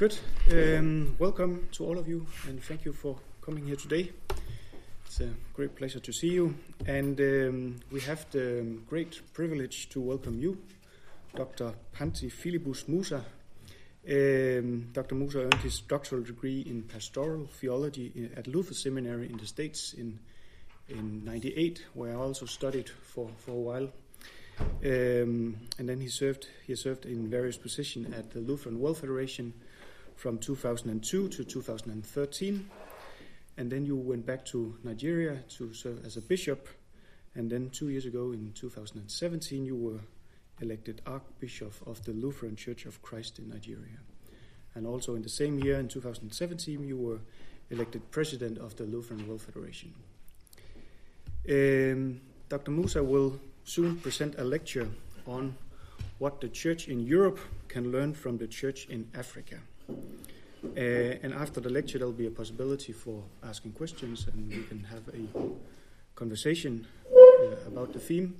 Good. Um, welcome to all of you, and thank you for coming here today. It's a great pleasure to see you, and um, we have the great privilege to welcome you, Dr. Panti Philibus Musa. Um, Dr. Musa earned his doctoral degree in pastoral theology at Luther Seminary in the States in in '98, where I also studied for, for a while. Um, and then he served he served in various positions at the Lutheran World Federation from 2002 to 2013. And then you went back to Nigeria to serve as a bishop. And then two years ago, in 2017, you were elected Archbishop of the Lutheran Church of Christ in Nigeria. And also in the same year, in 2017, you were elected President of the Lutheran World Federation. Um, Dr. Musa will soon present a lecture on what the church in Europe can learn from the church in Africa. Uh, and after the lecture, there'll be a possibility for asking questions, and we can have a conversation uh, about the theme.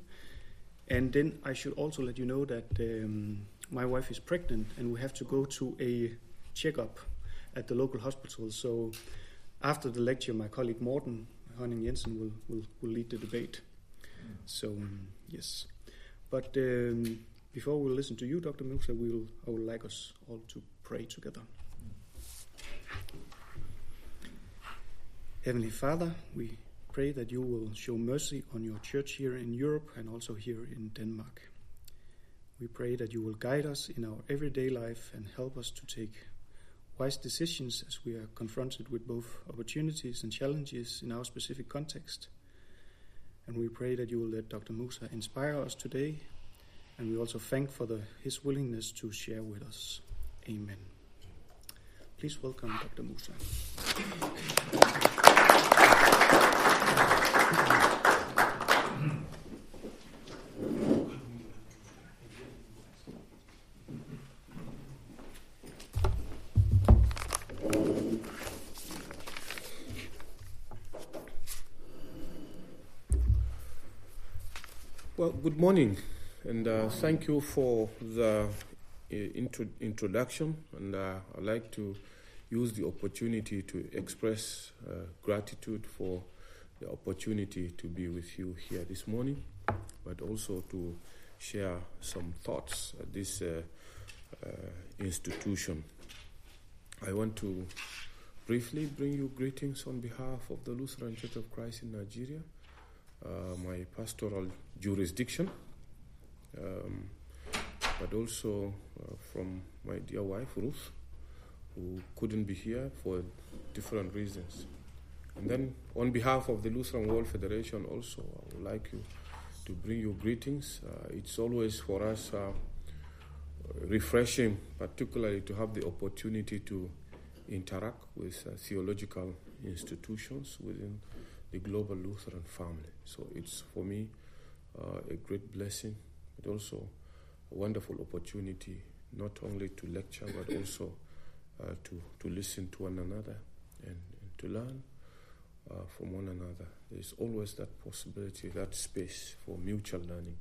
And then I should also let you know that um, my wife is pregnant, and we have to go to a checkup at the local hospital. So after the lecture, my colleague Morten Hørning Jensen will, will, will lead the debate. So, um, yes. But um, before we listen to you, Dr. Musa, we'll, I would like us all to pray together. Heavenly Father, we pray that you will show mercy on your church here in Europe and also here in Denmark. We pray that you will guide us in our everyday life and help us to take wise decisions as we are confronted with both opportunities and challenges in our specific context. And we pray that you will let Dr. Musa inspire us today, and we also thank for the, his willingness to share with us. Amen. Please welcome Dr. Musa. Well, good morning, and uh, thank you for the intro- introduction. And uh, I'd like to use the opportunity to express uh, gratitude for the opportunity to be with you here this morning, but also to share some thoughts at this uh, uh, institution. I want to briefly bring you greetings on behalf of the Lutheran Church of Christ in Nigeria. Uh, my pastoral jurisdiction, um, but also uh, from my dear wife Ruth, who couldn't be here for different reasons. And then, on behalf of the Lutheran World Federation, also, I would like you to bring you greetings. Uh, it's always for us uh, refreshing, particularly to have the opportunity to interact with uh, theological institutions within the global Lutheran family. So it's for me uh, a great blessing, but also a wonderful opportunity not only to lecture but also uh, to, to listen to one another and, and to learn uh, from one another. There's always that possibility, that space for mutual learning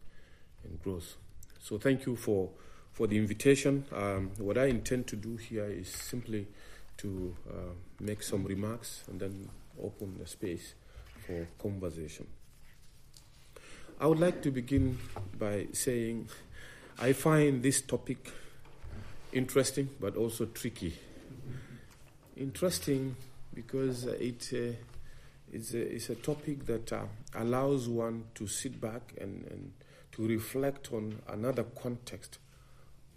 and growth. So thank you for, for the invitation. Um, what I intend to do here is simply to uh, make some remarks and then open the space for conversation. I would like to begin by saying I find this topic interesting but also tricky. Interesting because it uh, is a, it's a topic that uh, allows one to sit back and, and to reflect on another context,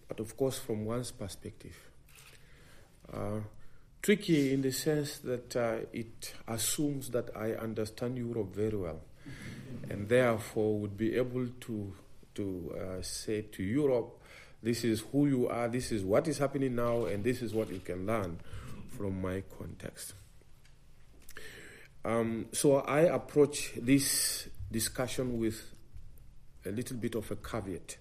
but of course from one's perspective. Uh, tricky in the sense that uh, it assumes that I understand Europe very well, and therefore would be able to to uh, say to Europe, "This is who you are. This is what is happening now, and this is what you can learn from my context." Um, so I approach this discussion with a little bit of a caveat,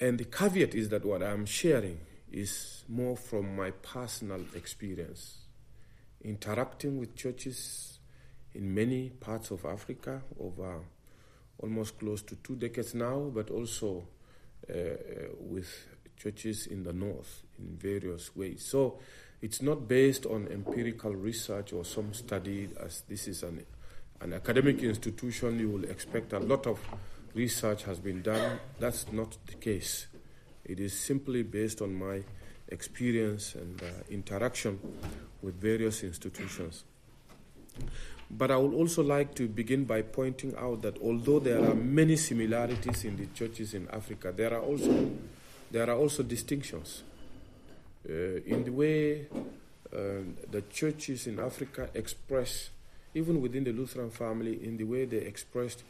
and the caveat is that what I'm sharing is more from my personal experience. Interacting with churches in many parts of Africa over almost close to two decades now, but also uh, with churches in the north in various ways. So it's not based on empirical research or some study, as this is an, an academic institution, you will expect a lot of research has been done. That's not the case. It is simply based on my experience and uh, interaction with various institutions. But I would also like to begin by pointing out that although there are many similarities in the churches in Africa, there are also there are also distinctions uh, in the way uh, the churches in Africa express, even within the Lutheran family, in the way they expressed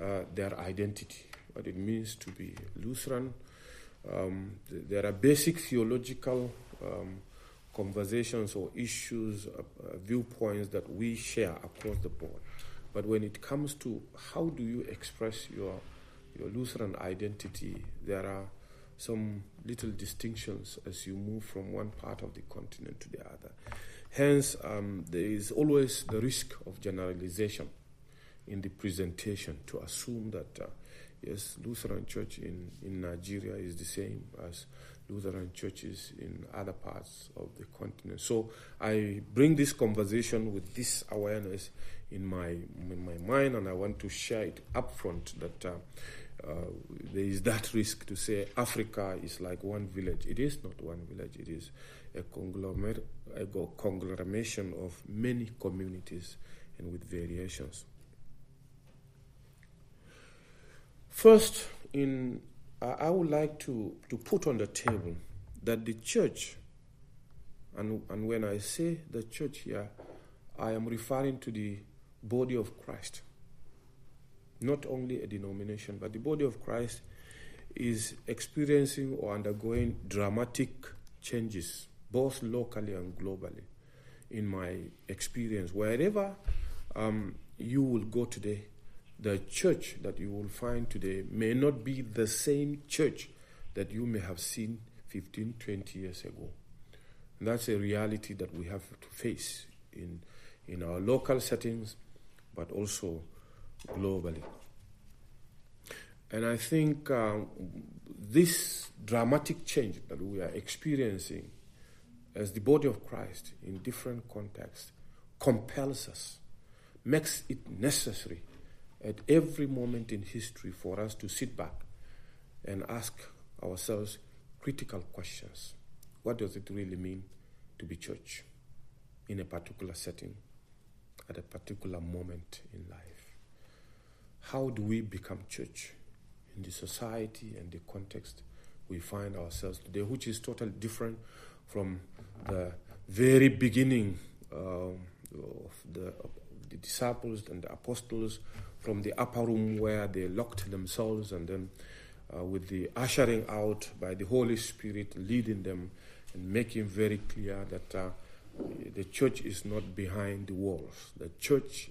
uh, their identity, what it means to be Lutheran. Um, th- there are basic theological um, conversations or issues, uh, uh, viewpoints that we share across the board. But when it comes to how do you express your your Lutheran identity, there are some little distinctions as you move from one part of the continent to the other. Hence, um, there is always the risk of generalization in the presentation to assume that uh, yes, Lutheran Church in, in Nigeria is the same as Lutheran churches in other parts of the continent. So I bring this conversation with this awareness in my in my mind, and I want to share it upfront that uh, uh, there is that risk to say Africa is like one village. It is not one village. It is a conglomerate, a conglomeration of many communities and with variations. First, in I would like to, to put on the table that the church, and, and when I say the church here, I am referring to the body of Christ. Not only a denomination, but the body of Christ is experiencing or undergoing dramatic changes, both locally and globally, in my experience. Wherever um, you will go today, the church that you will find today may not be the same church that you may have seen 15, 20 years ago. And that's a reality that we have to face in, in our local settings, but also globally. And I think um, this dramatic change that we are experiencing as the body of Christ in different contexts compels us, makes it necessary at every moment in history for us to sit back and ask ourselves critical questions. What does it really mean to be church in a particular setting at a particular moment in life? How do we become church in the society and the context we find ourselves today, which is totally different from the very beginning um, of the, of the disciples and the apostles from the upper room where they locked themselves and then uh, with the ushering out by the Holy Spirit leading them and making very clear that uh, the church is not behind the walls. The church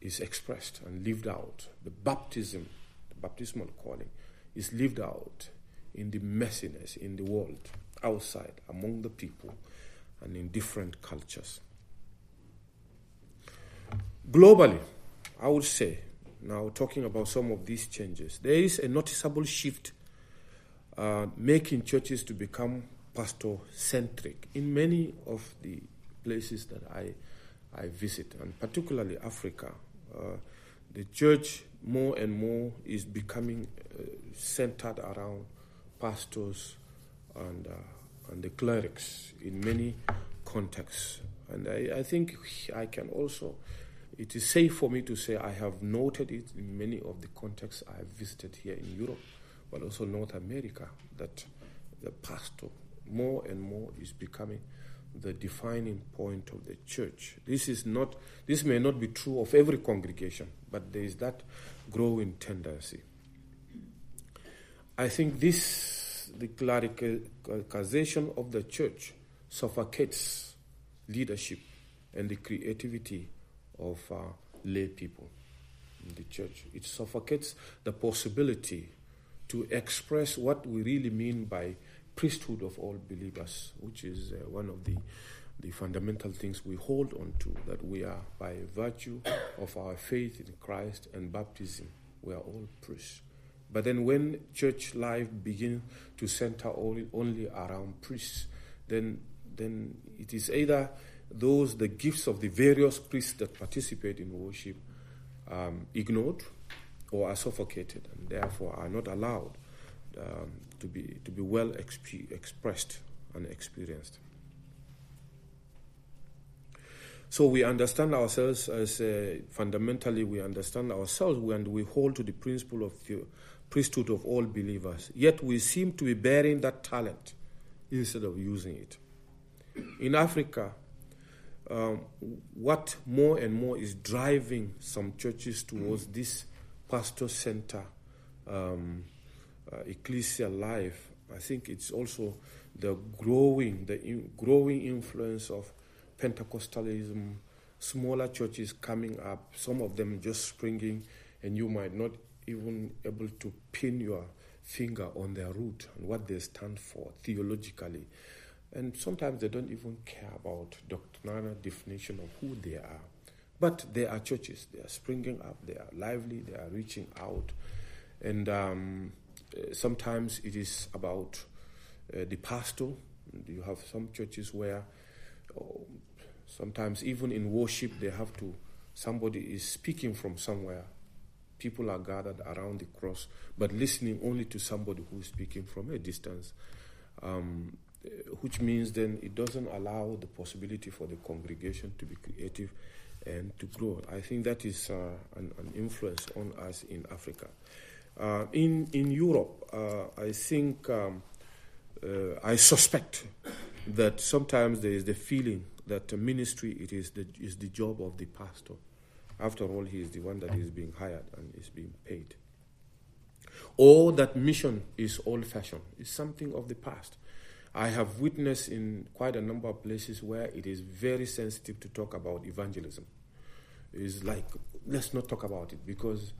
is expressed and lived out. The baptism, the baptismal calling, is lived out in the messiness in the world, outside, among the people, and in different cultures. Globally, I would say, now talking about some of these changes, there is a noticeable shift uh, making churches to become pastor centric in many of the places that I, I visit, and particularly Africa. Uh, the church more and more is becoming uh, centered around pastors and, uh, and the clerics in many contexts. And I, I think I can also it is safe for me to say I have noted it in many of the contexts I have visited here in Europe, but also North America, that the pastor more and more is becoming the defining point of the church. This is not this may not be true of every congregation, but there is that growing tendency. I think this the clericalization of the church suffocates leadership and the creativity of uh, lay people in the church. It suffocates the possibility to express what we really mean by priesthood of all believers, which is uh, one of the the fundamental things we hold on to that we are by virtue of our faith in Christ and baptism we are all priests But then when church life begins to center only around priests, then then it is either those the gifts of the various priests that participate in worship um, ignored or are suffocated and therefore are not allowed um, to be to be well exp- expressed and experienced. So we understand ourselves as uh, fundamentally we understand ourselves and we hold to the principle of the priesthood of all believers. Yet we seem to be bearing that talent instead of using it. In Africa, um, what more and more is driving some churches towards this pastor center um, uh, ecclesial life, I think it's also the growing, the in, growing influence of Pentecostalism, smaller churches coming up, some of them just springing, and you might not even able to pin your finger on their root and what they stand for theologically. And sometimes they don't even care about doctrinal definition of who they are. But there are churches. They are springing up. They are lively. They are reaching out. And um, uh, sometimes it is about uh, the pastor. You have some churches where oh, sometimes even in worship they have to, somebody is speaking from somewhere. People are gathered around the cross, but listening only to somebody who is speaking from a distance. Um, which means then it doesn't allow the possibility for the congregation to be creative and to grow. I think that is uh, an, an, influence on us in Africa. Uh, in in Europe, uh, I think um, uh, I suspect that sometimes there is the feeling that the ministry it is the is the job of the pastor. After all, he is the one that is being hired and is being paid. Or that mission is old-fashioned. It's something of the past. I have witnessed in quite a number of places where it is very sensitive to talk about evangelism. It's like, let's not talk about it because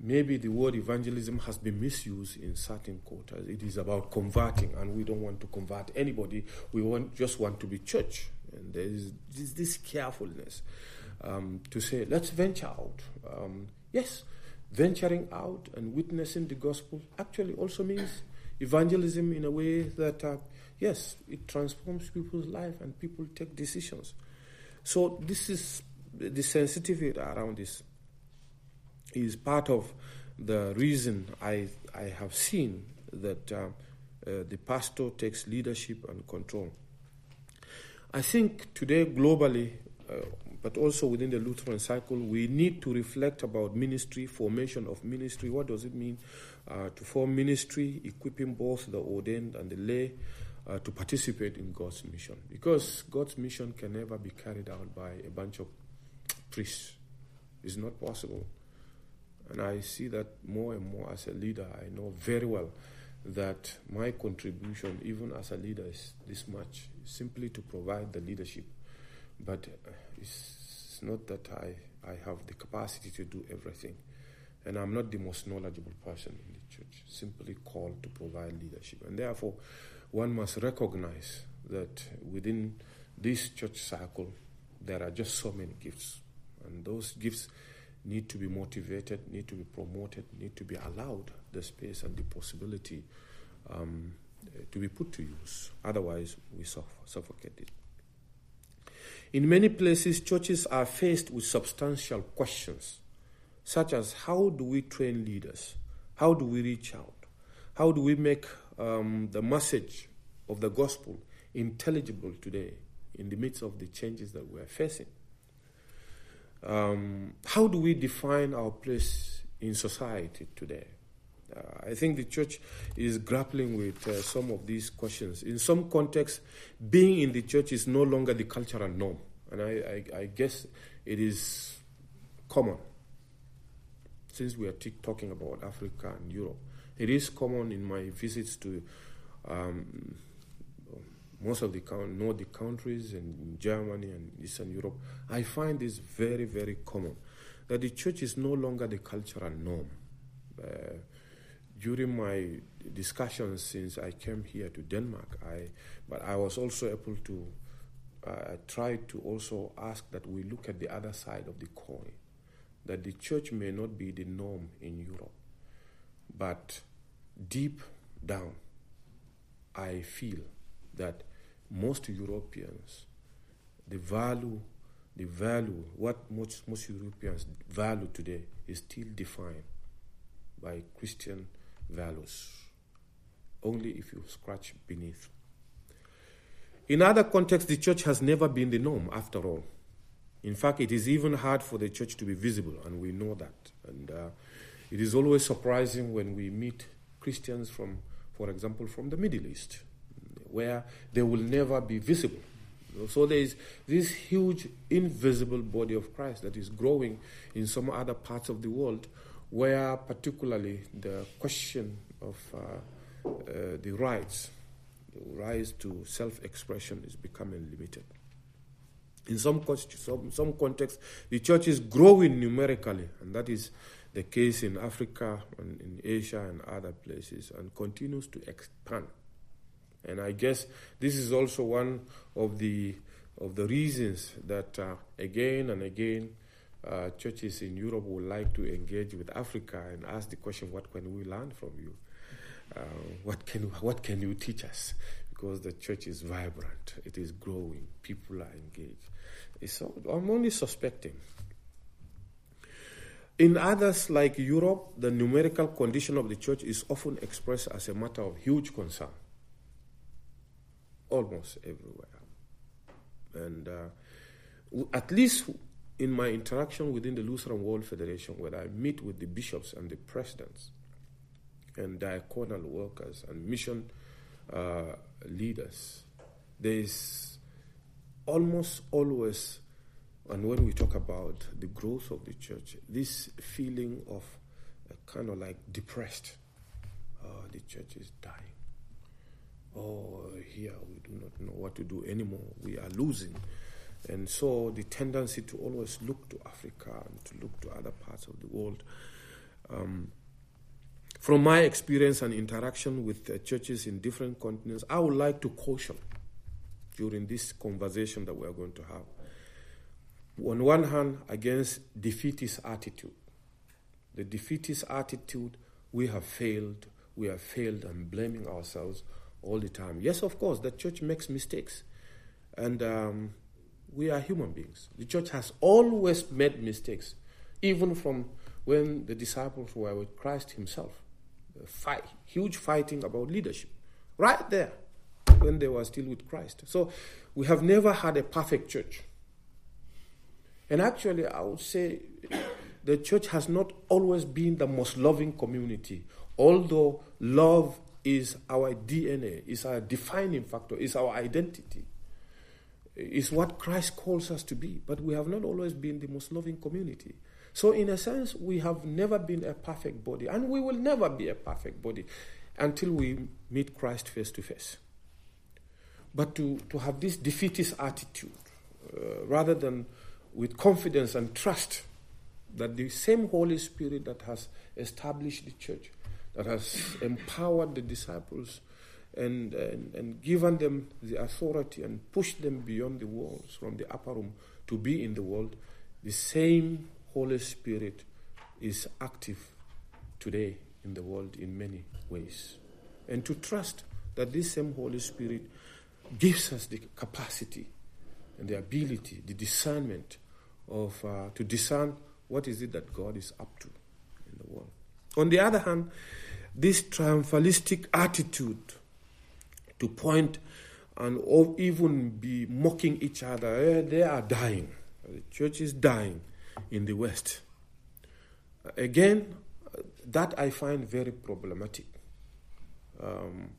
maybe the word evangelism has been misused in certain quarters. It is about converting, and we don't want to convert anybody. We want, just want to be church. And there is this, this carefulness um, to say, let's venture out. Um, yes, venturing out and witnessing the gospel actually also means evangelism in a way that. Uh, yes, it transforms people's life and people take decisions. So this is the sensitivity around this is part of the reason I I have seen that uh, uh, the pastor takes leadership and control. I think today globally, uh, but also within the Lutheran cycle, we need to reflect about ministry, formation of ministry. What does it mean uh, to form ministry, equipping both the ordained and the lay? Uh, to participate in God's mission. Because God's mission can never be carried out by a bunch of priests. It's not possible. And I see that more and more as a leader. I know very well that my contribution, even as a leader, is this much simply to provide the leadership. But uh, it's not that I, I have the capacity to do everything. And I'm not the most knowledgeable person in the church, simply called to provide leadership. And therefore, one must recognize that within this church cycle, there are just so many gifts. And those gifts need to be motivated, need to be promoted, need to be allowed the space and the possibility um, to be put to use. Otherwise, we suffocate it. In many places, churches are faced with substantial questions, such as how do we train leaders? How do we reach out? How do we make um, the message of the gospel intelligible today in the midst of the changes that we're facing? Um, how do we define our place in society today? Uh, I think the church is grappling with uh, some of these questions. In some contexts, being in the church is no longer the cultural norm, and I, I, I guess it is common since we are t- talking about Africa and Europe. It is common in my visits to um, most of the Nordic countries and Germany and Eastern Europe. I find this very, very common that the church is no longer the cultural norm. Uh, during my discussions since I came here to Denmark, I but I was also able to uh, try to also ask that we look at the other side of the coin, that the church may not be the norm in Europe But deep down, I feel that most Europeans, the value, the value, what most, most Europeans value today is still defined by Christian values. Only if you scratch beneath. In other contexts, the church has never been the norm, after all. In fact, it is even hard for the church to be visible, and we know that. And uh, it is always surprising when we meet Christians from, for example, from the Middle East, where they will never be visible. So there is this huge invisible body of Christ that is growing in some other parts of the world, where particularly the question of uh, uh, the rights, the rise to self-expression is becoming limited. In some, some, some contexts, the church is growing numerically, and that is the case in Africa and in Asia and other places, and continues to expand. And I guess this is also one of the of the reasons that uh, again and again uh, churches in Europe would like to engage with Africa and ask the question, what can we learn from you? Uh, what can what can you teach us? Because the church is vibrant, it is growing, people are engaged. So I'm only suspecting. In others like Europe, the numerical condition of the church is often expressed as a matter of huge concern, almost everywhere. And uh, at least in my interaction within the Lutheran World Federation, where I meet with the bishops and the presidents and diaconal workers and mission uh, leaders, there is almost always, and when we talk about the growth of the church, this feeling of kind of like depressed. Oh, the church is dying. Oh, here we do not know what to do anymore. We are losing. And so the tendency to always look to Africa and to look to other parts of the world. Um, from my experience and interaction with uh, churches in different continents, I would like to caution during this conversation that we are going to have. On one hand, against defeatist attitude. The defeatist attitude, we have failed, we have failed, and blaming ourselves all the time. Yes, of course, the church makes mistakes. And um, we are human beings. The church has always made mistakes, even from when the disciples were with Christ Himself. Fight, huge fighting about leadership, right there, when they were still with Christ. So we have never had a perfect church. And actually, I would say the church has not always been the most loving community, although love is our DNA, is our defining factor, is our identity is what Christ calls us to be, but we have not always been the most loving community. So, in a sense, we have never been a perfect body, and we will never be a perfect body until we meet Christ face to face. But to, to have this defeatist attitude, uh, rather than with confidence and trust that the same Holy Spirit that has established the church, that has empowered the disciples, and, and, and given them the authority and pushed them beyond the walls from the upper room to be in the world, the same Holy Spirit is active today in the world in many ways. And to trust that this same Holy Spirit gives us the capacity and the ability, the discernment of uh, to discern what is it that God is up to in the world. On the other hand, this triumphalistic attitude to point and even be mocking each other. Eh, they are dying. The church is dying in the West. Again, that I find very problematic. Um,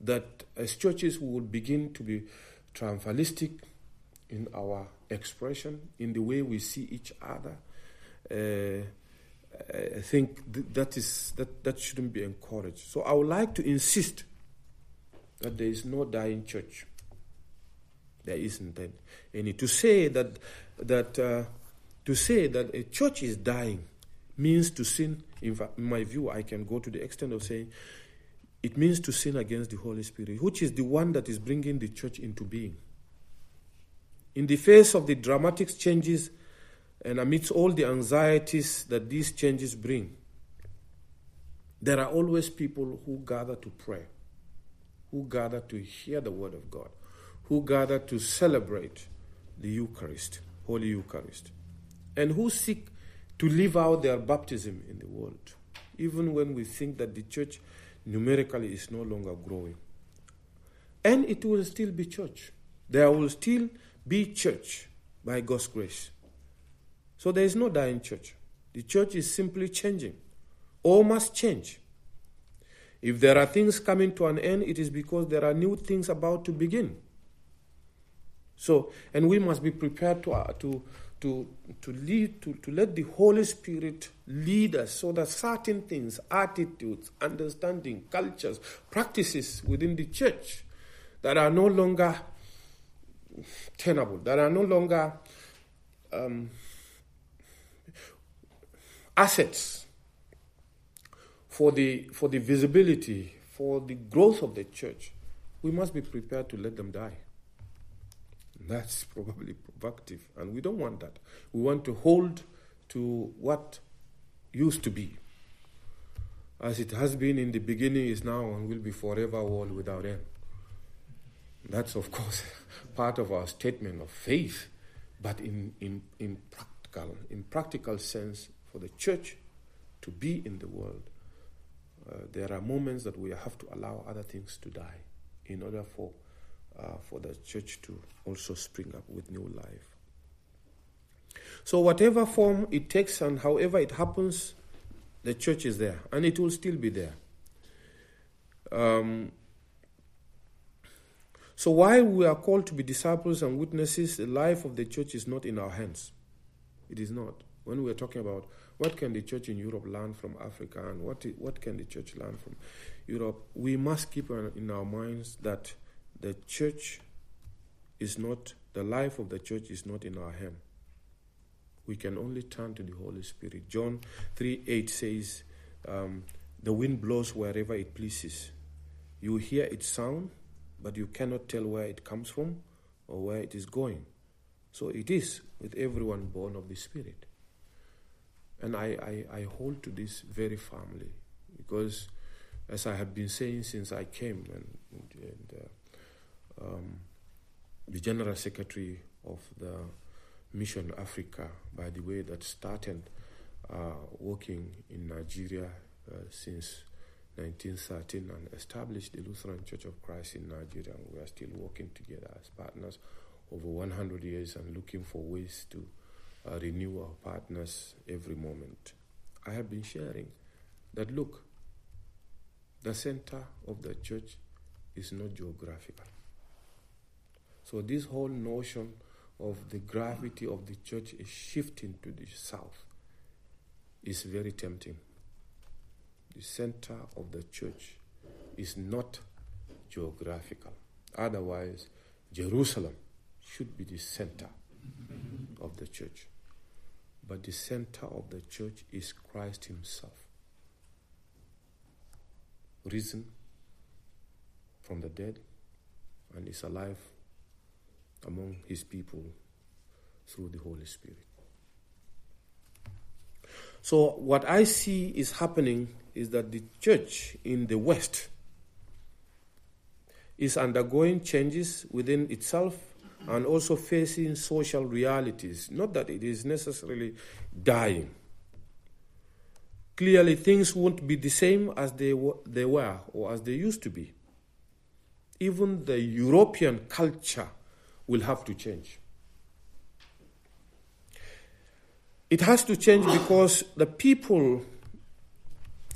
that as churches will begin to be triumphalistic in our expression, in the way we see each other. Uh, I think th- that is that that shouldn't be encouraged. So I would like to insist that there is no dying church. There isn't any. To say that that uh, to say that a church is dying means to sin. In, in my view, I can go to the extent of saying it means to sin against the Holy Spirit, which is the one that is bringing the church into being. In the face of the dramatic changes and amidst all the anxieties that these changes bring, there are always people who gather to pray, who gather to hear the word of God, who gather to celebrate the Eucharist, Holy Eucharist, and who seek to live out their baptism in the world, even when we think that the church numerically is no longer growing. And it will still be church. There will still be church by God's grace. So there is no dying church. The church is simply changing All must change. If there are things coming to an end, it is because there are new things about to begin. So, and we must be prepared to, uh, to, to, to, lead, to, to let the Holy Spirit lead us so that certain things, attitudes, understanding, cultures, practices within the church that are no longer tenable, that are no longer um, assets for the, for the visibility, for the growth of the church, we must be prepared to let them die. That's probably provocative, and we don't want that. We want to hold to what used to be. As it has been in the beginning, is now, and will be forever, world without end. That's, of course, part of our statement of faith, but in, in, in, practical, in practical sense, for the church to be in the world, uh, there are moments that we have to allow other things to die in order for, uh, for the church to also spring up with new life. So, whatever form it takes and however it happens, the church is there and it will still be there. Um, so while we are called to be disciples and witnesses, the life of the church is not in our hands. It is not. When we are talking about what can the church in Europe learn from Africa and what, what can the church learn from Europe, we must keep in our minds that the church is not, the life of the church is not in our hand. We can only turn to the Holy Spirit. John 3 8 says, um, The wind blows wherever it pleases. You hear its sound, but you cannot tell where it comes from or where it is going. So it is with everyone born of the Spirit. And I, I, I hold to this very firmly because, as I have been saying since I came, and, and uh, um, the General Secretary of the Mission Africa, by the way, that started uh, working in Nigeria uh, since 1913 and established the Lutheran Church of Christ in Nigeria. And we are still working together as partners over 100 years and looking for ways to uh, renew our partners every moment. I have been sharing that look, the center of the church is not geographical. So, this whole notion of the gravity of the church is shifting to the south is very tempting the center of the church is not geographical. Otherwise, Jerusalem should be the center of the church. But the center of the church is Christ Himself, risen from the dead and is alive among His people through the Holy Spirit. So, what I see is happening is that the church in the West is undergoing changes within itself and also facing social realities. Not that it is necessarily dying. Clearly, things won't be the same as they, they were or as they used to be. Even the European culture will have to change. It has to change because the people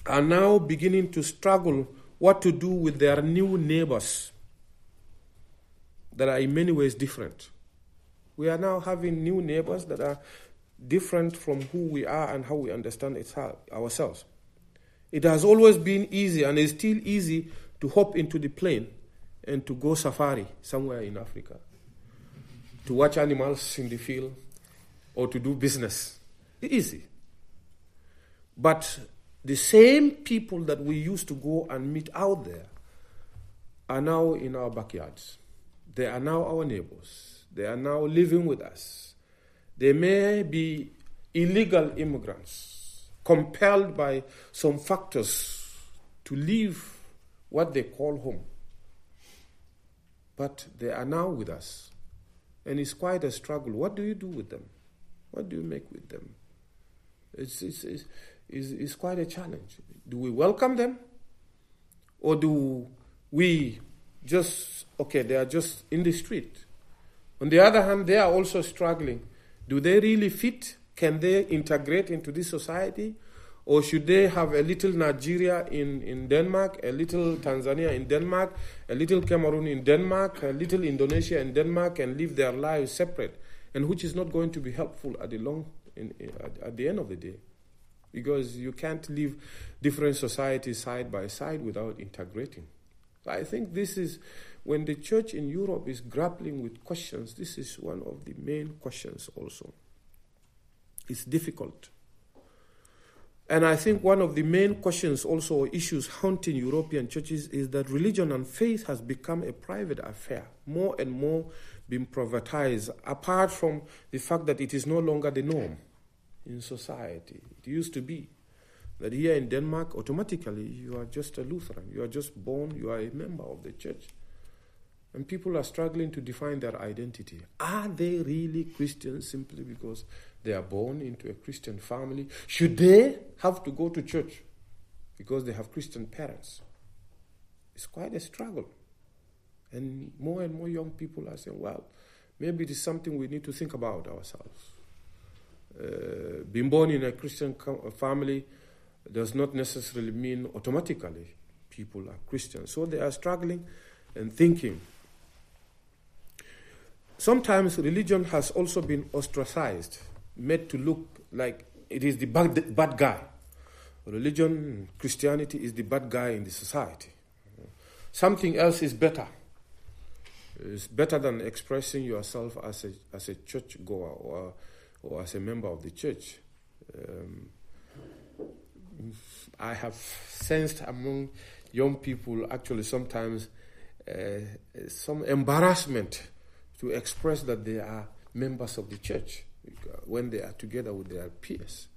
are now beginning to struggle what to do with their new neighbors that are in many ways different. We are now having new neighbors that are different from who we are and how we understand ourselves. It has always been easy and is still easy to hop into the plane and to go safari somewhere in Africa, to watch animals in the field, or to do business easy. But the same people that we used to go and meet out there are now in our backyards. They are now our neighbors. They are now living with us. They may be illegal immigrants, compelled by some factors to leave what they call home. But they are now with us. And it's quite a struggle. What do you do with them? What do you make with them? It's, it's, it's, it's, it's quite a challenge. Do we welcome them? Or do we just, okay, they are just in the street? On the other hand, they are also struggling. Do they really fit? Can they integrate into this society? Or should they have a little Nigeria in, in Denmark, a little Tanzania in Denmark, a little Cameroon in Denmark, a little Indonesia in Denmark, and live their lives separate? And which is not going to be helpful at the long, in, at, at the end of the day because you can't live different societies side by side without integrating. I think this is when the church in Europe is grappling with questions, this is one of the main questions also. It's difficult. And I think one of the main questions, also issues haunting European churches, is that religion and faith has become a private affair, more and more being privatized, apart from the fact that it is no longer the norm in society. It used to be that here in Denmark, automatically you are just a Lutheran. You are just born, you are a member of the church. And people are struggling to define their identity. Are they really Christians simply because they are born into a Christian family? Should they have to go to church because they have Christian parents? It's quite a struggle. And more and more young people are saying, well, maybe it is something we need to think about ourselves. Uh, being born in a Christian family does not necessarily mean automatically people are Christians. So they are struggling and thinking. Sometimes religion has also been ostracized, made to look like it is the bad, bad guy. Religion, Christianity is the bad guy in the society. Something else is better. It's better than expressing yourself as a, as a church goer or or as a member of the church. Um, I have sensed among young people actually sometimes uh, some embarrassment to express that they are members of the church when they are together with their peers.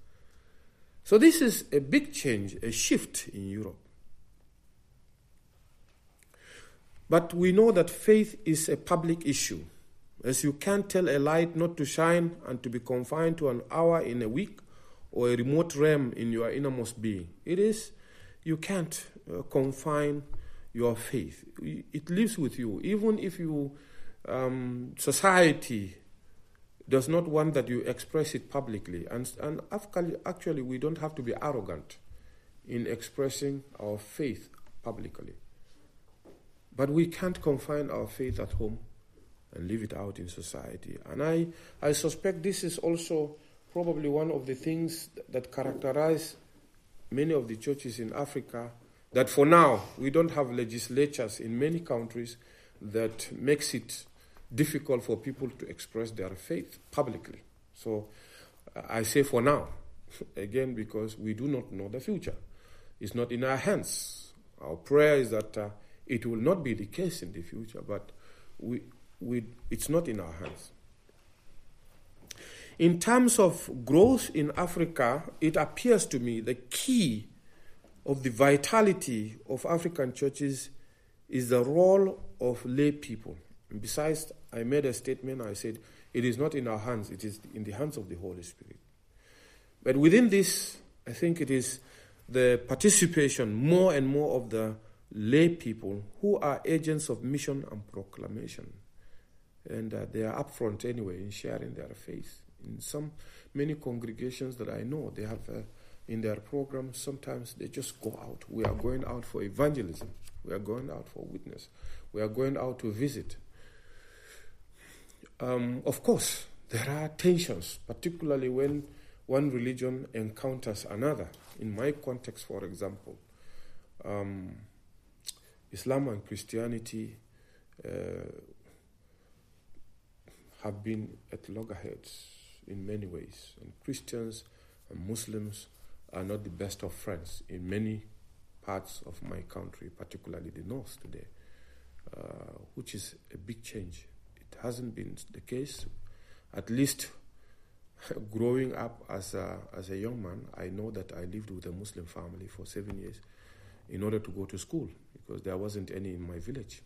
So, this is a big change, a shift in Europe. But we know that faith is a public issue. As you can't tell a light not to shine and to be confined to an hour in a week or a remote realm in your innermost being. It is, you can't uh, confine your faith. It lives with you. Even if you, um, society does not want that you express it publicly. And, and actually, actually, we don't have to be arrogant in expressing our faith publicly. But we can't confine our faith at home and live it out in society. And I, I suspect this is also probably one of the things that characterize many of the churches in Africa that for now we don't have legislatures in many countries that makes it difficult for people to express their faith publicly. So I say for now, again, because we do not know the future. It's not in our hands. Our prayer is that uh, it will not be the case in the future, but we, we, it's not in our hands. In terms of growth in Africa, it appears to me the key of the vitality of African churches is the role of lay people. Besides, I made a statement, I said, it is not in our hands, it is in the hands of the Holy Spirit. But within this, I think it is the participation more and more of the lay people who are agents of mission and proclamation and uh, they are upfront anyway in sharing their faith. In some many congregations that I know, they have uh, in their programs sometimes they just go out. We are going out for evangelism. We are going out for witness. We are going out to visit. Um, of course, there are tensions, particularly when one religion encounters another. In my context, for example, um, Islam and Christianity uh, have been at loggerheads in many ways. And Christians and Muslims are not the best of friends in many parts of my country, particularly the north today, uh, which is a big change. It hasn't been the case, at least growing up as a, as a young man, I know that I lived with a Muslim family for seven years. in order to go to school because there wasn't any in my village.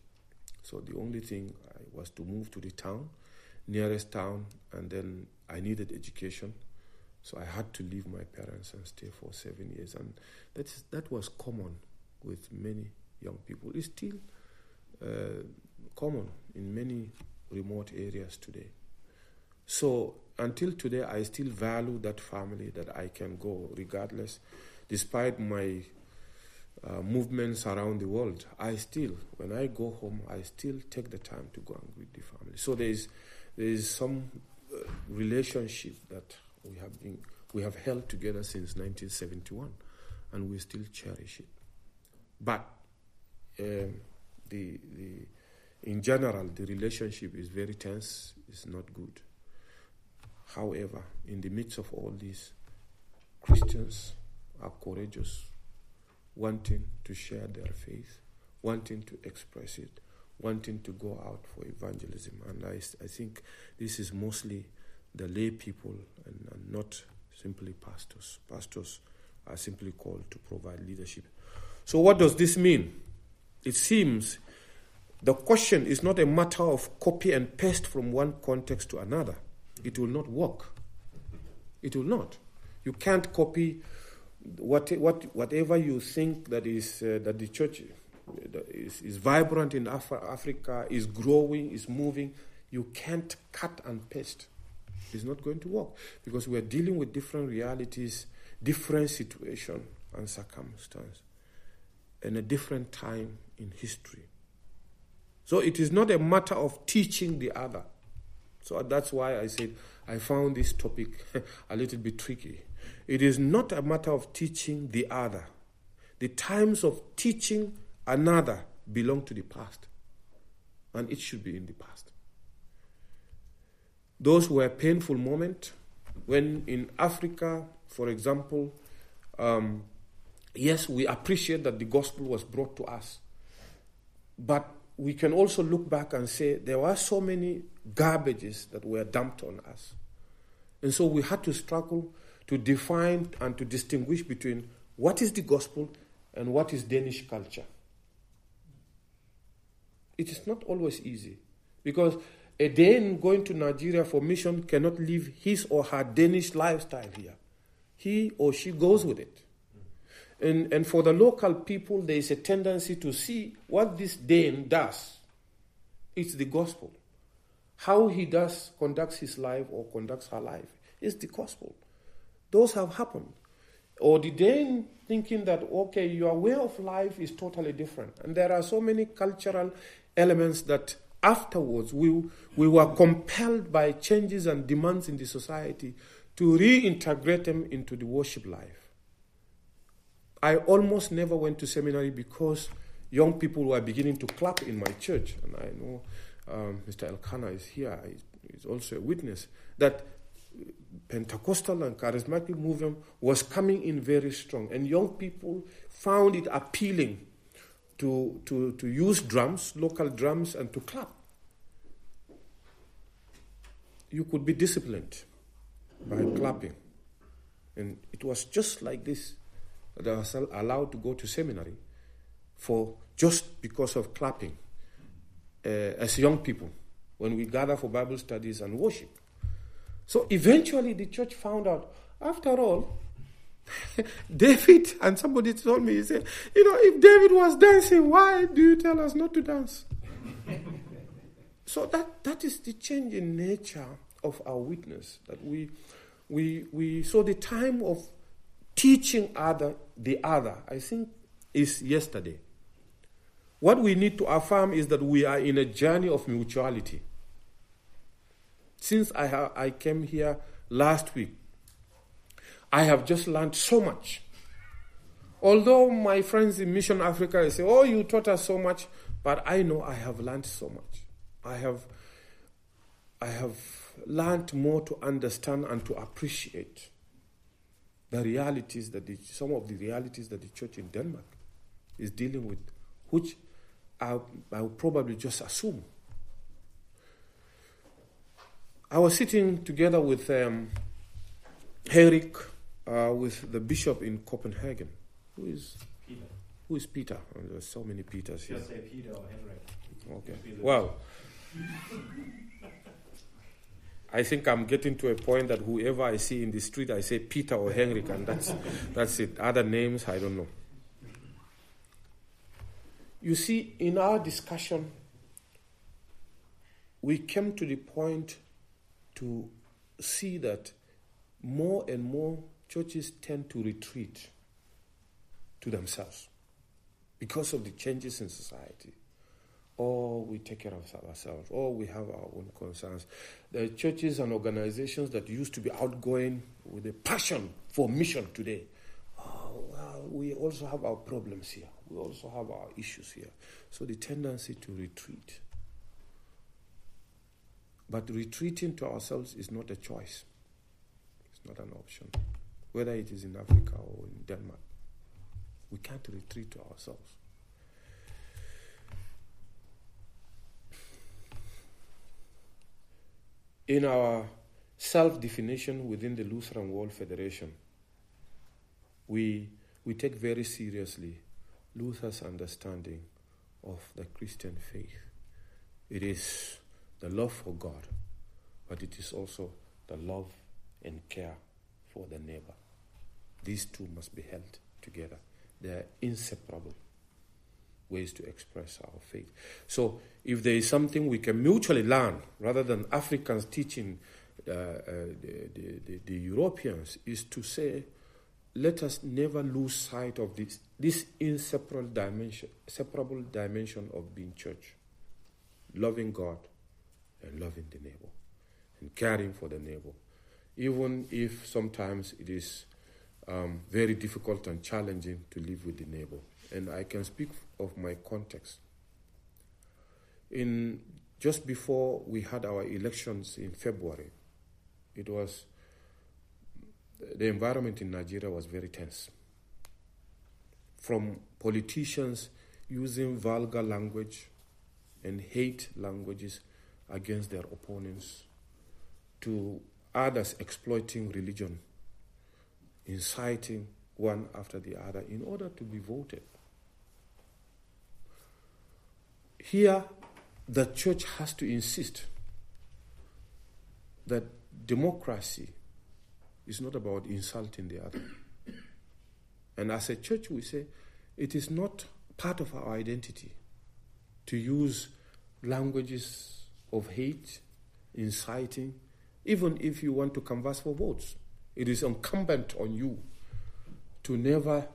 So the only thing I was to move to the town, nearest town, and then I needed education. So I had to leave my parents and stay for seven years. And that, is, that was common with many young people. It's still uh, common in many remote areas today. So until today, I still value that family that I can go regardless, despite my uh, movements around the world. I still, when I go home, I still take the time to go and greet the family. So there is there is some uh, relationship that we have been we have held together since 1971, and we still cherish it. But um, the the in general, the relationship is very tense. It's not good. However, in the midst of all this, Christians are courageous, wanting to share their faith, wanting to express it, wanting to go out for evangelism. And I, I think this is mostly the lay people and, and not simply pastors. Pastors are simply called to provide leadership. So, what does this mean? It seems the question is not a matter of copy and paste from one context to another. It will not work. It will not. You can't copy what, what, whatever you think that is uh, that the church is, is vibrant in Af- Africa, is growing, is moving. You can't cut and paste. It's not going to work because we are dealing with different realities, different situation and circumstance, and a different time in history. So it is not a matter of teaching the other. So that's why I said I found this topic a little bit tricky. It is not a matter of teaching the other. The times of teaching another belong to the past, and it should be in the past. Those were painful moments when in Africa, for example, um, yes, we appreciate that the gospel was brought to us, but we can also look back and say there were so many garbages that were dumped on us. And so we had to struggle to define and to distinguish between what is the gospel and what is Danish culture. It is not always easy because a Dane going to Nigeria for mission cannot live his or her Danish lifestyle here. He or she goes with it. And, and for the local people, there is a tendency to see what this Dane does. It's the gospel. How he does conducts his life or conducts her life is the gospel. Those have happened. Or the Dane thinking that, okay, your way of life is totally different. And there are so many cultural elements that afterwards we, we were compelled by changes and demands in the society to reintegrate them into the worship life. I almost never went to seminary because young people were beginning to clap in my church. And I know um, Mr. Elkanah is here, he's also a witness, that Pentecostal and charismatic movement was coming in very strong. And young people found it appealing to, to, to use drums, local drums, and to clap. You could be disciplined by clapping. And it was just like this that they are allowed to go to seminary for just because of clapping uh, as young people when we gather for Bible studies and worship. So eventually the church found out, after all, David, and somebody told me, he said, You know, if David was dancing, why do you tell us not to dance? so that, that is the change in nature of our witness. That we, we, we, so the time of teaching other the other, I think, is yesterday. What we need to affirm is that we are in a journey of mutuality. Since I, ha- I came here last week, I have just learned so much. Although my friends in Mission Africa say, Oh, you taught us so much, but I know I have learned so much. I have, I have learned more to understand and to appreciate the realities that the, some of the realities that the church in Denmark is dealing with, which I, I will probably just assume. I was sitting together with um, Henrik, uh, with the bishop in Copenhagen, who is Peter. Who is Peter? Oh, there's so many Peters here. Just say Peter or Henrik. Okay. Well, I think I'm getting to a point that whoever I see in the street, I say Peter or Henrik, and that's, that's it. Other names, I don't know. You see, in our discussion, we came to the point to see that more and more churches tend to retreat to themselves because of the changes in society. Or we take care of ourselves, or we have our own concerns. The churches and organizations that used to be outgoing with a passion for mission today, oh, well, we also have our problems here. We also have our issues here. So the tendency to retreat. But retreating to ourselves is not a choice, it's not an option, whether it is in Africa or in Denmark. We can't retreat to ourselves. In our self definition within the Lutheran World Federation, we, we take very seriously Luther's understanding of the Christian faith. It is the love for God, but it is also the love and care the neighbor. These two must be held together. They are inseparable ways to express our faith. So, if there is something we can mutually learn, rather than Africans teaching uh, uh, the, the, the, Europeans, is to say, let us never lose sight of this, this inseparable dimension, separable dimension of being church, loving God and loving the neighbor, and caring for the neighbor, even if sometimes it is um, very difficult and challenging to live with the neighbor. And I can speak of my context. In just before we had our elections in February, it was the environment in Nigeria was very tense. From politicians using vulgar language and hate languages against their opponents to others exploiting religion inciting one after the other in order to be voted. Here, the church has to insist that democracy is not about insulting the other. And as a church, we say it is not part of our identity to use languages of hate, inciting, even if you want to canvass for votes. It is incumbent on you to never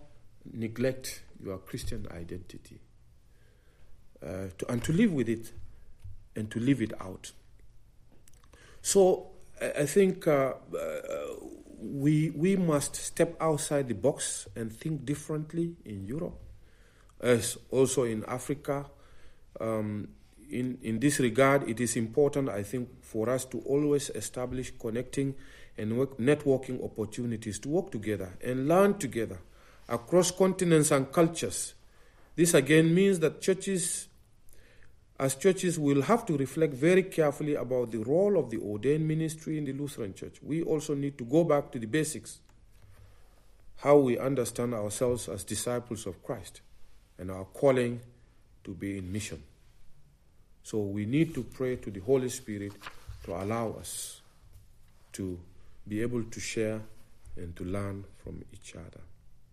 neglect your Christian identity uh, to, and to live with it and to live it out. So I think uh, uh, we, we must step outside the box and think differently in Europe, as also in Africa. Um, in, in this regard, it is important, I think, for us to always establish connecting and work, networking opportunities to work together and learn together across continents and cultures. This again means that churches, as churches, will have to reflect very carefully about the role of the ordained ministry in the Lutheran Church. We also need to go back to the basics how we understand ourselves as disciples of Christ and our calling to be in mission. So we need to pray to the Holy Spirit to allow us to be able to share and to learn from each other.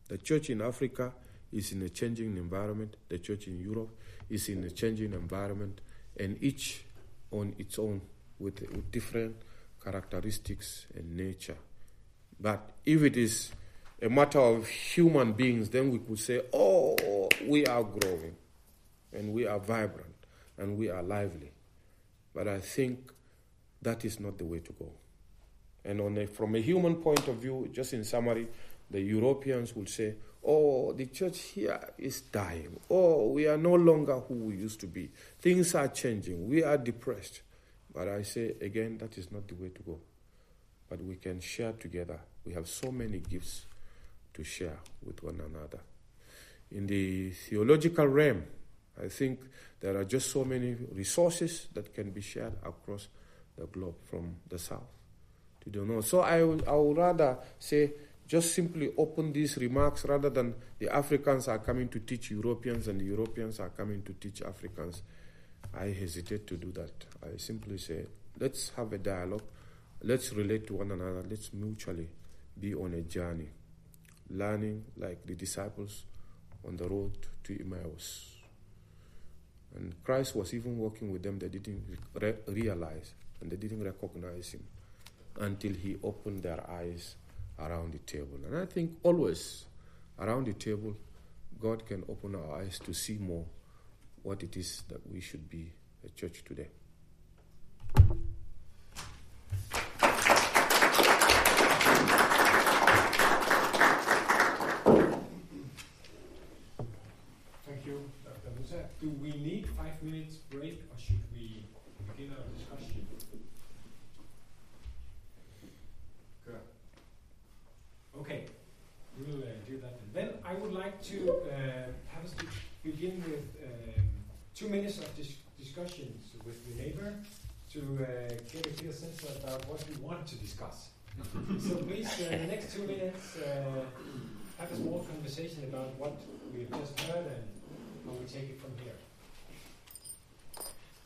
The church in Africa is in a changing environment, the church in Europe is in a changing environment, and each on its own with, with different characteristics and nature. But if it is a matter of human beings, then we could say, oh, we are growing and we are vibrant and we are lively. But I think that is not the way to go. And on a, from a human point of view, just in summary, the Europeans will say, oh, the church here is dying. Oh, we are no longer who we used to be. Things are changing. We are depressed. But I say again, that is not the way to go. But we can share together. We have so many gifts to share with one another. In the theological realm, I think there are just so many resources that can be shared across the globe from the south to the north. So I would, I would rather say just simply open these remarks rather than the Africans are coming to teach Europeans and the Europeans are coming to teach Africans. I hesitate to do that. I simply say, let's have a dialogue, let's relate to one another, let's mutually be on a journey, learning like the disciples on the road to Emmaus. And Christ was even walking with them, they didn't re- realize and they didn't recognize him until he opened their eyes around the table. And I think always around the table, God can open our eyes to see more what it is that we should be a church today. Thank you, Dr. Musa. Do we five minutes break or should we begin our discussion? Good. Okay, we'll uh, do that. And then I would like to uh, have us be- begin with um, two minutes of dis- discussions with the neighbor to uh, get a clear sense about what we want to discuss. so please, uh, the next two minutes, uh, have a small conversation about what we have just heard and how we take it from here.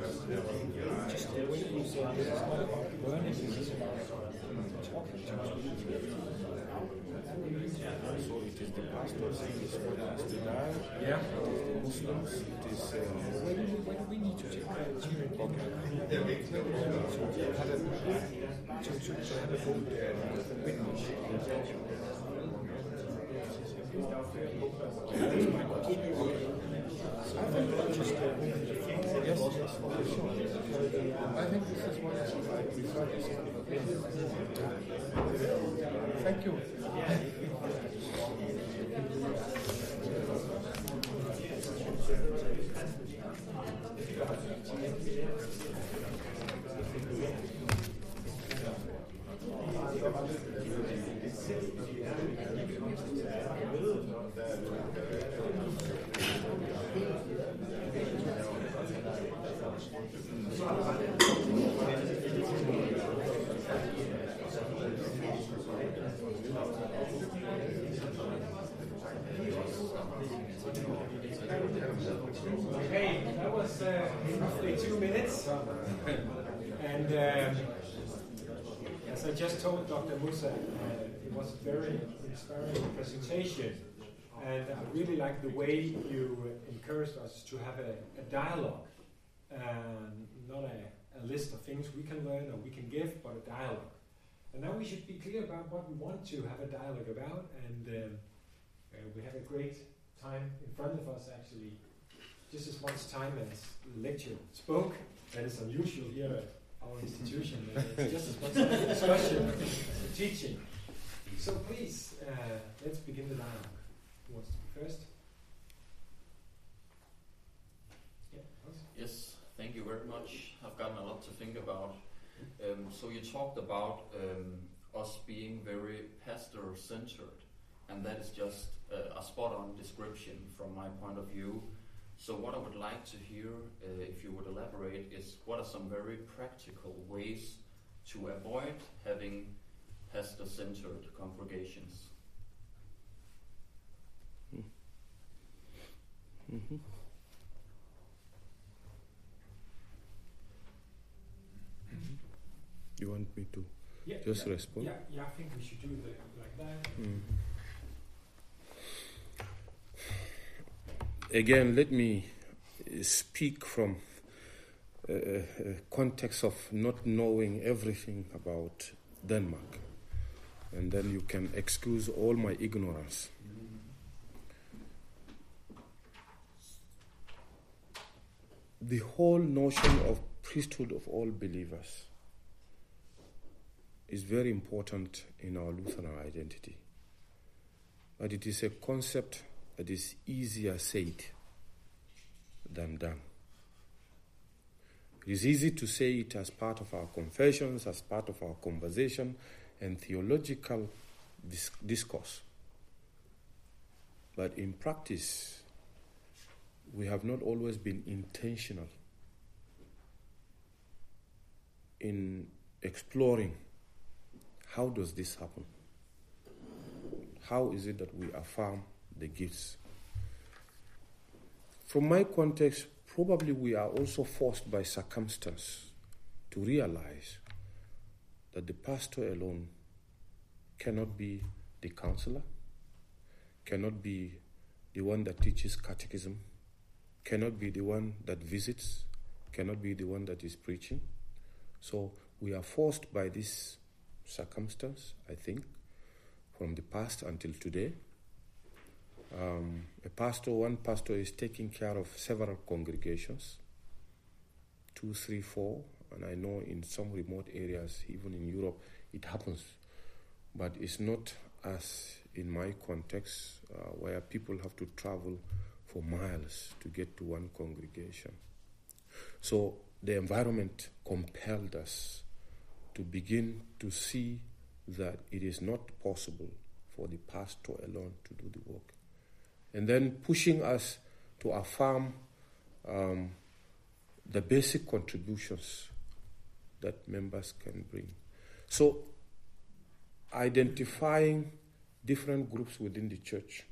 You to So it is the pastor is the dialogue. Yeah. Muslims, it is. Do we, need to to, to, to, to think just uh, yes. I think this is what I prefer. Thank you that was uh, roughly two minutes. and um, as I just told Dr. Musa, uh, it was a very inspiring presentation. And I really like the way you encouraged us to have a, a dialogue, um, not a, a list of things we can learn or we can give, but a dialogue. And now we should be clear about what we want to have a dialogue about, and um, uh, we have a great time in front of us actually just as much time as the lecture spoke. That is unusual here our institution. It's just as time discussion as teaching. So please, uh, let's begin the dialogue. Who wants to be first? Yeah, Yes, thank you very much. I've gotten a lot to think about. Um, so you talked about um, us being very pastor-centered, and that is just uh, a spot on description from my point of view. So, what I would like to hear, uh, if you would elaborate, is what are some very practical ways to avoid having pastor centered congregations? Mm-hmm. You want me to Yeah, just yeah, respond? Yeah, yeah, I think we should do it like that. Mm. Again, let me uh, speak from a, a context of not knowing everything about Denmark, and then you can excuse all my ignorance. The whole notion of priesthood of all believers is very important in our Lutheran identity. But it is a concept that is easier said than done. It is easy to say it as part of our confessions, as part of our conversation and theological dis- discourse. But in practice, we have not always been intentional in exploring how does this happen? How is it that we affirm the gifts? From my context, probably we are also forced by circumstance to realize that the pastor alone cannot be the counselor, cannot be the one that teaches catechism, cannot be the one that visits, cannot be the one that is preaching. So we are forced by this circumstance, I think, from the past until today. Um, a pastor, one pastor is taking care of several congregations, two, three, four, and I know in some remote areas, even in Europe, it happens. But it's not as in my context, uh, where people have to travel for miles to get to one congregation. So the environment compelled us to begin to see that it is not possible for the pastor alone to do the work. And then pushing us to affirm um, the basic contributions that members can bring. So, identifying different groups within the church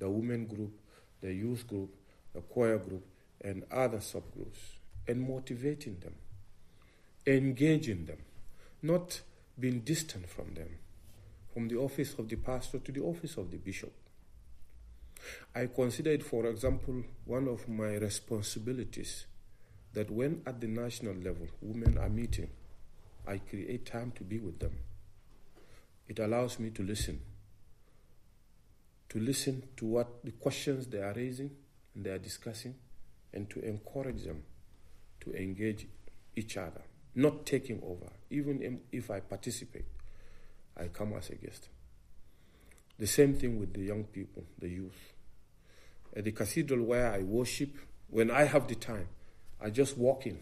the women group, the youth group, the choir group, and other subgroups, and motivating them, engaging them, not being distant from them, from the office of the pastor to the office of the bishop. I consider it, for example, one of my responsibilities that when at the national level women are meeting, I create time to be with them. It allows me to listen, to listen to what the questions they are raising and they are discussing, and to encourage them to engage each other, not taking over. Even if I participate, I come as a guest. The same thing with the young people, the youth. At the cathedral where I worship, when I have the time, I just walk in,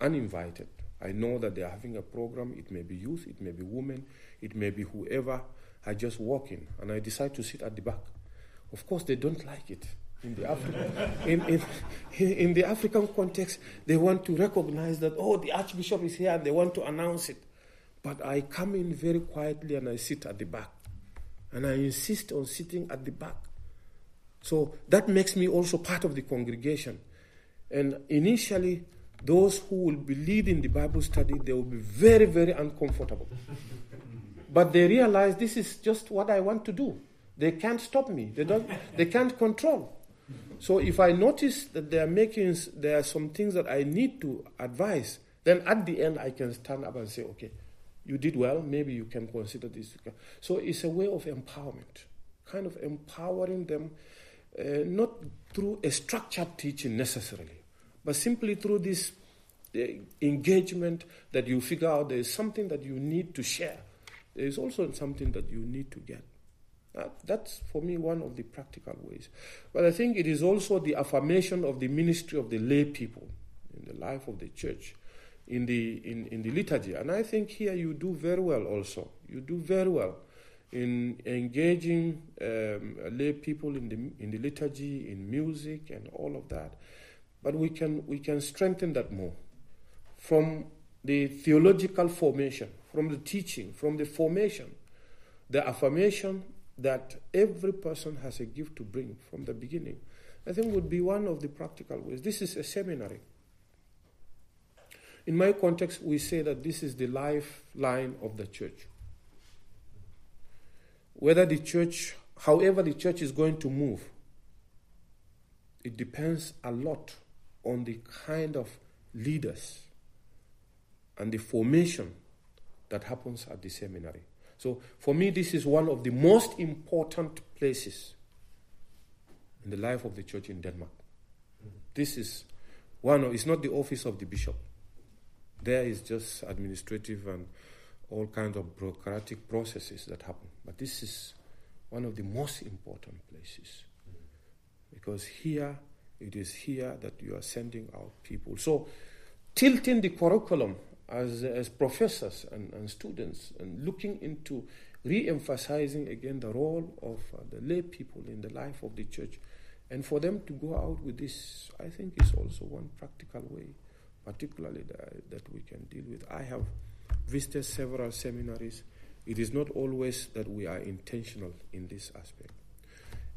uninvited. I know that they are having a program. It may be youth, it may be women, it may be whoever. I just walk in and I decide to sit at the back. Of course, they don't like it. In the, Afri- in, in, in the African context, they want to recognize that, oh, the Archbishop is here and they want to announce it. But I come in very quietly and I sit at the back. And I insist on sitting at the back. So that makes me also part of the congregation. And initially, those who will be leading the Bible study, they will be very, very uncomfortable. but they realize this is just what I want to do. They can't stop me. They don't. They can't control. So if I notice that they are making, there are some things that I need to advise, then at the end I can stand up and say, okay, you did well. Maybe you can consider this. So it's a way of empowerment, kind of empowering them, uh, not through a structured teaching necessarily, but simply through this uh, engagement that you figure out there is something that you need to share. There is also something that you need to get. That, that's for me one of the practical ways. But I think it is also the affirmation of the ministry of the lay people in the life of the church, in the, in, in the liturgy. And I think here you do very well also. You do very well in engaging um, lay people in the, in the liturgy, in music, and all of that. But we can, we can strengthen that more from the theological formation, from the teaching, from the formation, the affirmation that every person has a gift to bring from the beginning. I think would be one of the practical ways. This is a seminary. In my context, we say that this is the lifeline of the church. Whether the church, however, the church is going to move, it depends a lot on the kind of leaders and the formation that happens at the seminary. So, for me, this is one of the most important places in the life of the church in Denmark. This is one it's not the office of the bishop. There is just administrative and all kinds of bureaucratic processes that happen. But this is one of the most important places. Because here, it is here that you are sending out people. So, tilting the curriculum as, as professors and, and students and looking into re emphasizing again the role of uh, the lay people in the life of the church. And for them to go out with this, I think is also one practical way, particularly that, that we can deal with. I have visited several seminaries. It is not always that we are intentional in this aspect.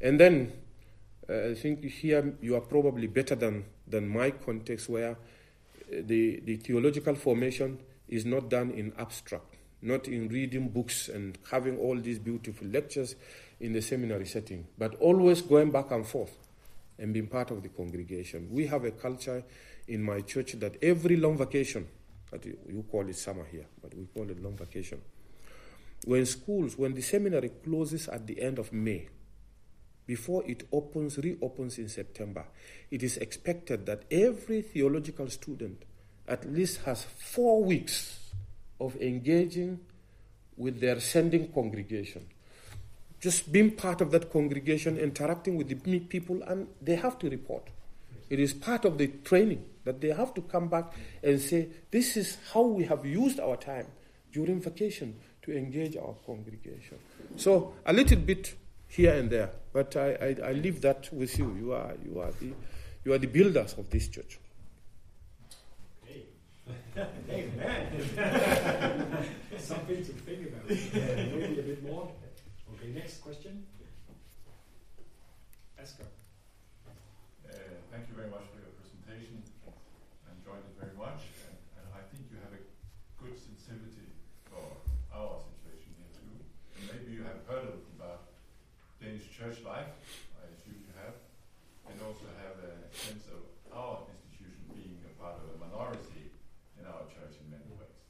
And then uh, I think here you are probably better than, than my context where the, the theological formation is not done in abstract, not in reading books and having all these beautiful lectures in the seminary setting, but always going back and forth and being part of the congregation. We have a culture in my church that every long vacation, you call it summer here, but we call it long vacation. When schools, when the seminary closes at the end of May, before it opens, reopens in September, it is expected that every theological student at least has four weeks of engaging with their sending congregation. Just being part of that congregation, interacting with the people, and they have to report. It is part of the training that they have to come back and say, This is how we have used our time during vacation to engage our congregation. So, a little bit here and there. But I, I, I leave that with you. You are, you, are the, you are the builders of this church. Amen. Something to think about. maybe a bit more. Okay, next question. Asger. Uh, thank you very much for your presentation. I enjoyed it very much, and, and I think you have a good sensitivity for our situation here too. And maybe you have heard of Danish church life, I assume you have, and also have a sense of our institution being a part of a minority in our church in many ways.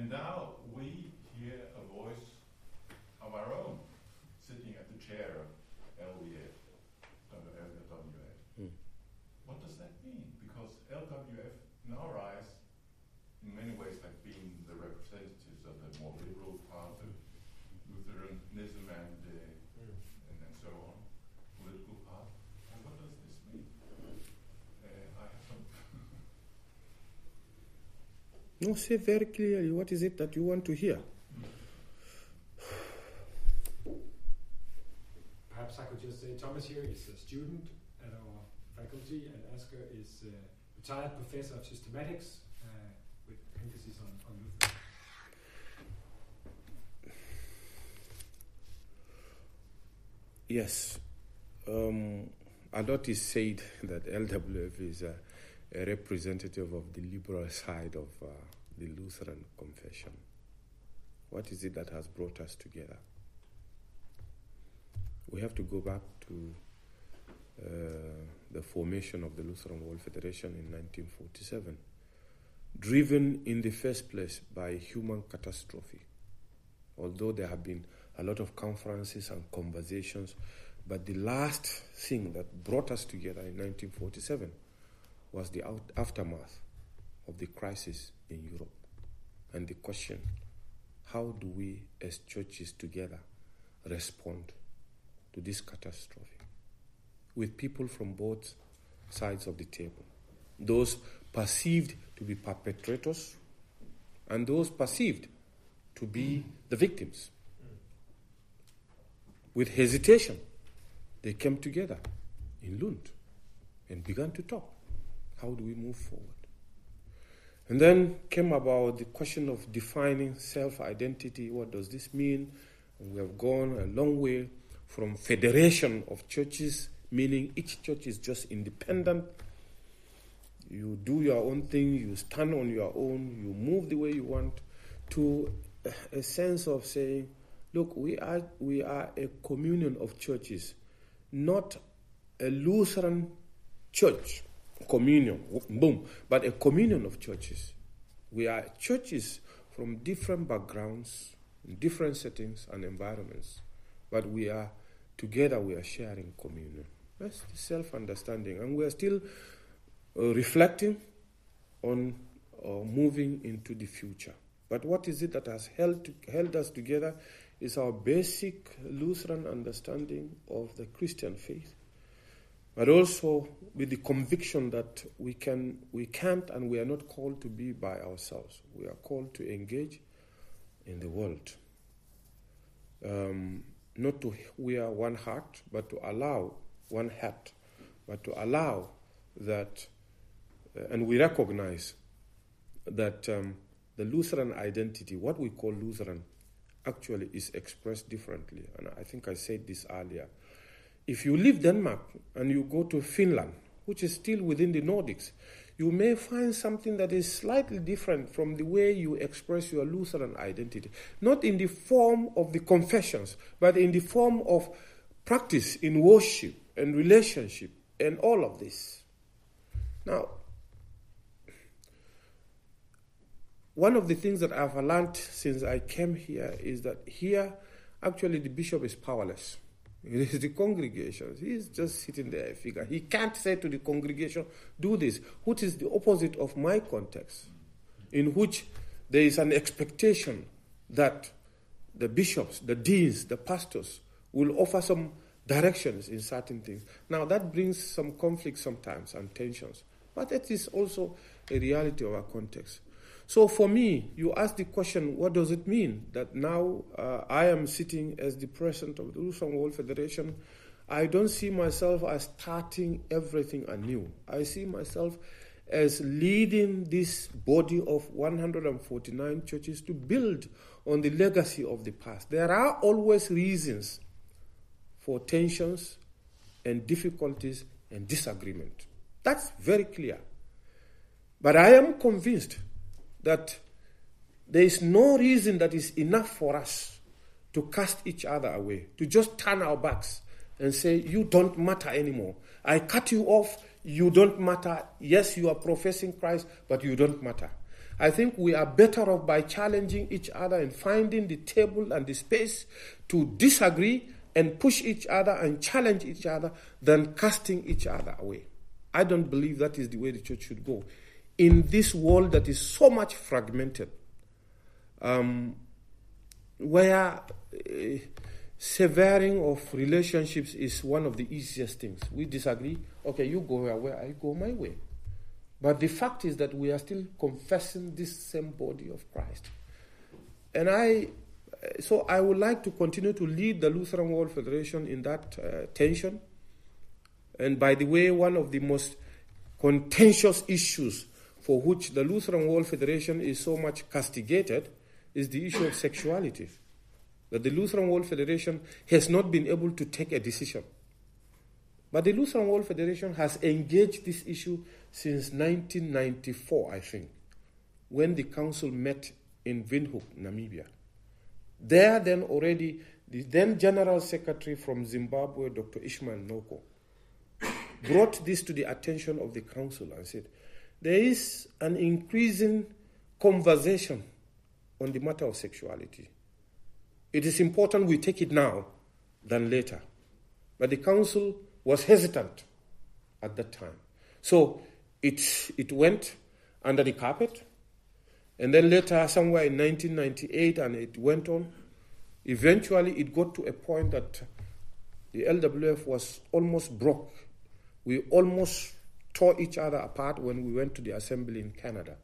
And now we hear a voice of our own sitting at the chair of LWF, LWF. Mm. What does that mean? Because LWF, in our eyes, in many ways have been the representatives of the more liberal part of Lutheranism and, uh, and, and so on, political path. And what does this mean? Uh, I have some. No, say very clearly what is it that you want to hear. Perhaps I could just say Thomas here is a student at our faculty, and Asger is a retired professor of systematics uh, with emphasis on, on Luther. Yes. Um, a lot is said that LWF is a, a, representative of the liberal side of uh, the Lutheran confession. What is it that has brought us together? We have to go back to uh, the formation of the Lutheran World Federation in 1947, driven in the first place by human catastrophe. Although there have been a lot of conferences and conversations. But the last thing that brought us together in 1947 was the out- aftermath of the crisis in Europe and the question how do we, as churches together, respond to this catastrophe with people from both sides of the table? Those perceived to be perpetrators and those perceived to be the victims with hesitation, they came together in Lund and began to talk. How do we move forward? And then came about the question of defining self identity. What does this mean? And we have gone a long way from federation of churches, meaning each church is just independent. You do your own thing, you stand on your own, you move the way you want, to a sense of saying, look, we are, we are a communion of churches, not a Lutheran church communion, boom, but a communion of churches. We are churches from different backgrounds, different settings and environments, but we are together, we are sharing communion. That's the self understanding. And we are still uh, reflecting on uh, moving into the future. But what is it that has held, to, held us together is our basic Lutheran understanding of the Christian faith but also with the conviction that we, can, we can't and we are not called to be by ourselves. We are called to engage in the world. Um, not to wear one heart, but to allow one hat, but to allow that, uh, and we recognize that um, the Lutheran identity, what we call Lutheran, actually is expressed differently. And I think I said this earlier. If you leave Denmark and you go to Finland, which is still within the Nordics, you may find something that is slightly different from the way you express your Lutheran identity. Not in the form of the confessions, but in the form of practice in worship and relationship and all of this. Now, one of the things that I've learned since I came here is that here, actually, the bishop is powerless. It is the congregation. He's just sitting there, a figure. He can't say to the congregation, do this, which is the opposite of my context, in which there is an expectation that the bishops, the deans, the pastors will offer some directions in certain things. Now, that brings some conflict sometimes and tensions, but it is also a reality of our context. So for me, you ask the question, what does it mean that now uh, I am sitting as the president of the Lutheran World Federation? I don't see myself as starting everything anew. I see myself as leading this body of 149 churches to build on the legacy of the past. There are always reasons for tensions and difficulties and disagreement. That's very clear. But I am convinced that there is no reason that is enough for us to cast each other away, to just turn our backs and say, You don't matter anymore. I cut you off, you don't matter. Yes, you are professing Christ, but you don't matter. I think we are better off by challenging each other and finding the table and the space to disagree and push each other and challenge each other than casting each other away. I don't believe that is the way the church should go in this world that is so much fragmented, um, where uh, severing of relationships is one of the easiest things. We disagree. Okay, you go your way, I go my way. But the fact is that we are still confessing this same body of Christ. And I, so I would like to continue to lead the Lutheran World Federation in that uh, tension. And by the way, one of the most contentious issues for which the Lutheran World Federation is so much castigated is the issue of sexuality. That the Lutheran World Federation has not been able to take a decision. But the Lutheran World Federation has engaged this issue since 1994, I think, when the council met in Windhoek, Namibia. There, then already, the then General Secretary from Zimbabwe, Dr. Ishmael Noko, brought this to the attention of the council and said, there is an increasing conversation on the matter of sexuality. It is important we take it now than later. But the council was hesitant at that time. So it, it went under the carpet. And then later, somewhere in 1998, and it went on. Eventually, it got to a point that the LWF was almost broke. We almost tore each other apart when we went to the assembly in Canada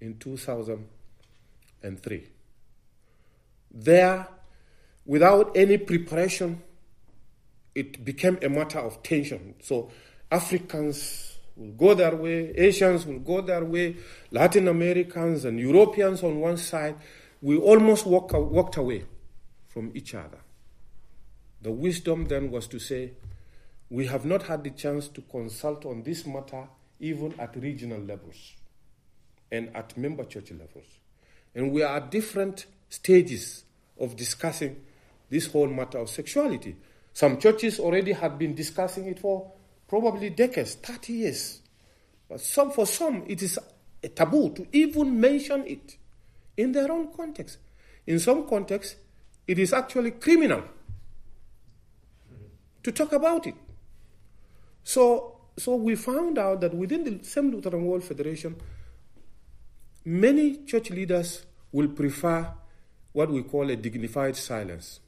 in 2003. There, without any preparation, it became a matter of tension. So Africans will go their way, Asians will go their way, Latin Americans and Europeans on one side. We almost walk, walked away from each other. The wisdom then was to say, we have not had the chance to consult on this matter even at regional levels and at member church levels. And we are at different stages of discussing this whole matter of sexuality. Some churches already had been discussing it for probably decades, 30 years. But some, for some, it is a taboo to even mention it in their own context. In some contexts, it is actually criminal to talk about it. So, so we found out that within the same Lutheran World Federation, many church leaders will prefer what we call a dignified silence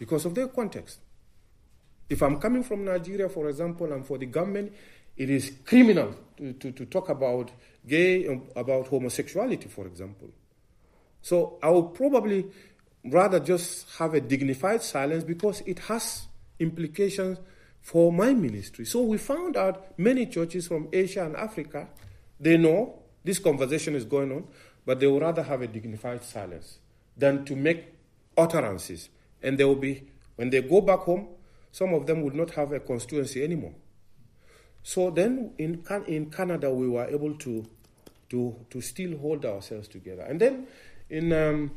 because of their context. If I'm coming from Nigeria, for example, and for the government, it is criminal to, to, to talk about gay, um, about homosexuality, for example. So I will probably rather just have a dignified silence because it has implications for my ministry. So we found out many churches from Asia and Africa, they know this conversation is going on, but they would rather have a dignified silence than to make utterances. And they will be, when they go back home, some of them would not have a constituency anymore. So then in, in Canada, we were able to, to, to still hold ourselves together. And then in, um,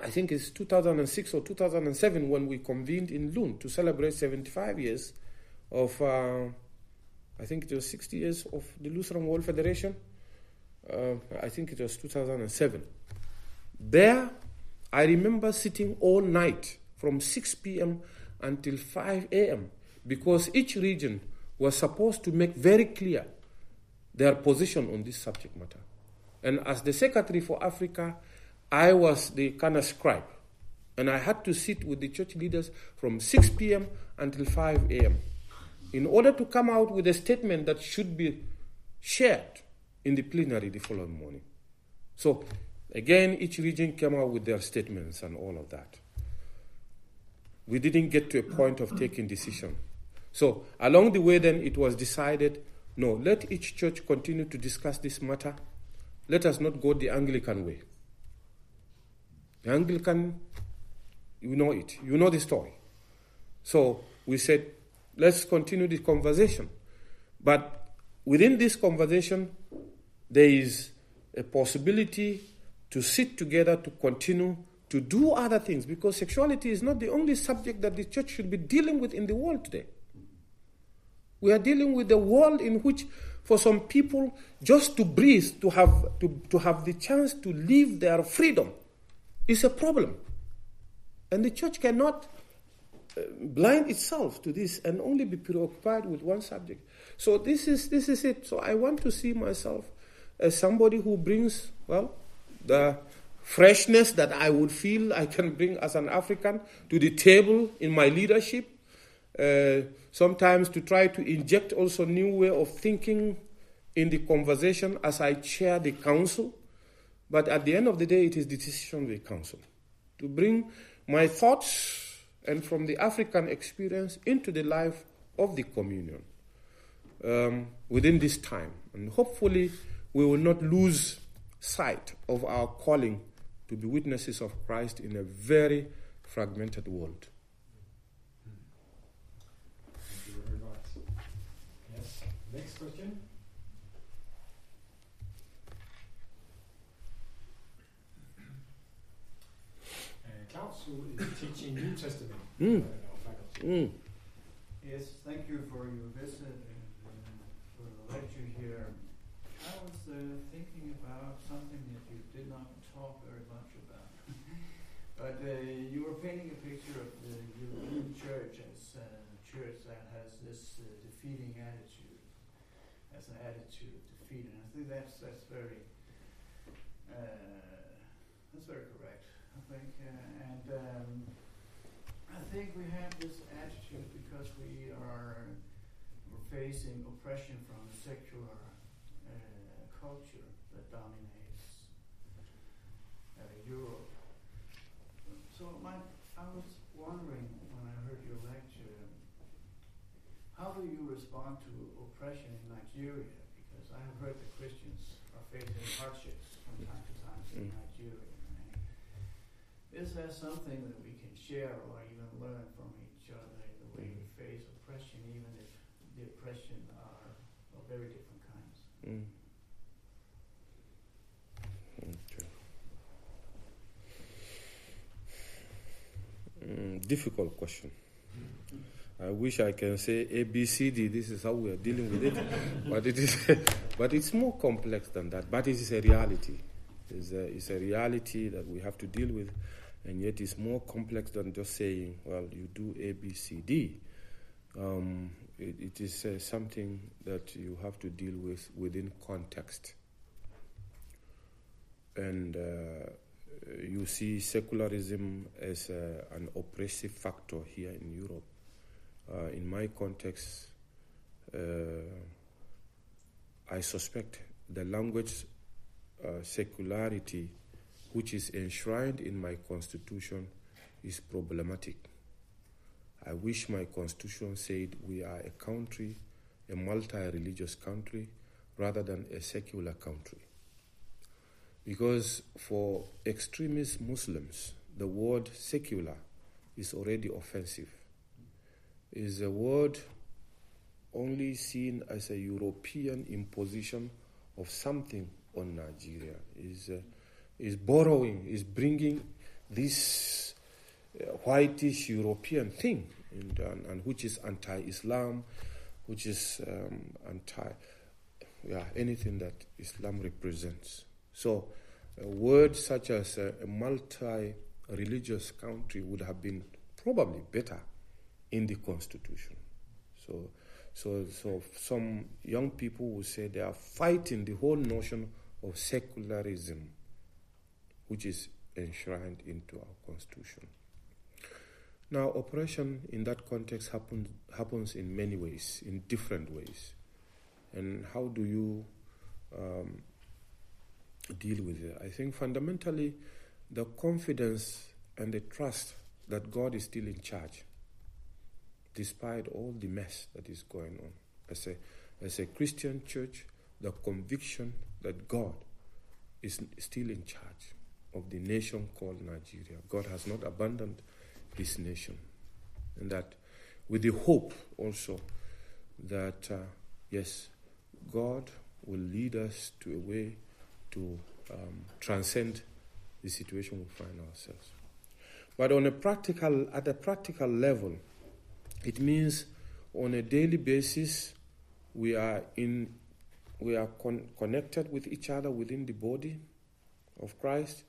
I think it's 2006 or 2007 when we convened in Lund to celebrate 75 years of, uh, I think it was 60 years of the Lutheran World Federation. Uh, I think it was 2007. There, I remember sitting all night from 6 p.m. until 5 a.m. because each region was supposed to make very clear their position on this subject matter. And as the Secretary for Africa, I was the kind of scribe. And I had to sit with the church leaders from 6 p.m. until 5 a.m. in order to come out with a statement that should be shared in the plenary the following morning. So, again, each region came out with their statements and all of that. We didn't get to a point of taking decision. So, along the way, then it was decided no, let each church continue to discuss this matter. Let us not go the Anglican way. Anglican, you know it, you know the story. So we said, let's continue the conversation. But within this conversation, there is a possibility to sit together to continue to do other things because sexuality is not the only subject that the church should be dealing with in the world today. We are dealing with a world in which, for some people, just to breathe, to have, to, to have the chance to live their freedom, is a problem. And the church cannot uh, blind itself to this and only be preoccupied with one subject. So this is, this is it. So I want to see myself as somebody who brings, well, the freshness that I would feel I can bring as an African to the table in my leadership. Uh, sometimes to try to inject also new way of thinking in the conversation as I chair the council. But at the end of the day, it is the decision of the council to bring my thoughts and from the African experience into the life of the communion um, within this time. And hopefully, we will not lose sight of our calling to be witnesses of Christ in a very fragmented world. Thank you very much. Yes. Next question. Uh, Klaus, who is teaching New Testament Mm. uh, in our faculty. Mm. Yes, thank you for your visit and uh, for the lecture here. I was uh, thinking about something that you did not talk very much about. but uh, you were painting a picture of the European church as a church that has this uh, defeating attitude, as an attitude of defeat. And I think that's, that's very uh, that's very correct, I think. Uh, and um, I think we have this attitude because we are we're facing oppression from the secular uh, culture that dominates uh, Europe. So, Mike, I was wondering when I heard your lecture, how do you respond to oppression in Nigeria? Because I have heard that Christians are facing hardships from time to time in Mm. Nigeria. Right? Is there something that we can share or even learn from each other in the way we face oppression, even if the oppression are of very different kinds? Mm. Mm, difficult question. I wish I can say A, B, C, D. This is how we are dealing with it, but it is, but it's more complex than that. But it is a reality. It's a, it's a reality that we have to deal with, and yet it's more complex than just saying, "Well, you do A, B, C, D." Um, it, it is uh, something that you have to deal with within context. And uh, you see secularism as uh, an oppressive factor here in Europe. Uh, in my context, uh, I suspect the language uh, secularity, which is enshrined in my constitution, is problematic. I wish my constitution said we are a country, a multi religious country, rather than a secular country. Because for extremist Muslims, the word secular is already offensive. It is a word only seen as a European imposition of something on Nigeria. Is uh, is borrowing, is bringing this uh, whitish European thing, and, and, and which is anti-Islam, which is um, anti, yeah, anything that Islam represents. So, a word such as a, a multi-religious country would have been probably better in the constitution. So, so, so some young people will say they are fighting the whole notion of secularism, which is enshrined into our constitution. Now, oppression in that context happen, happens in many ways, in different ways. And how do you um, deal with it? I think fundamentally, the confidence and the trust that God is still in charge, despite all the mess that is going on. As a, as a Christian church, the conviction that God is still in charge of the nation called Nigeria. God has not abandoned this nation. And that with the hope also that, uh, yes, God will lead us to a way to um, transcend the situation we find ourselves. But on a practical, at a practical level, it means on a daily basis we are in, we are con- connected with each other within the body of Christ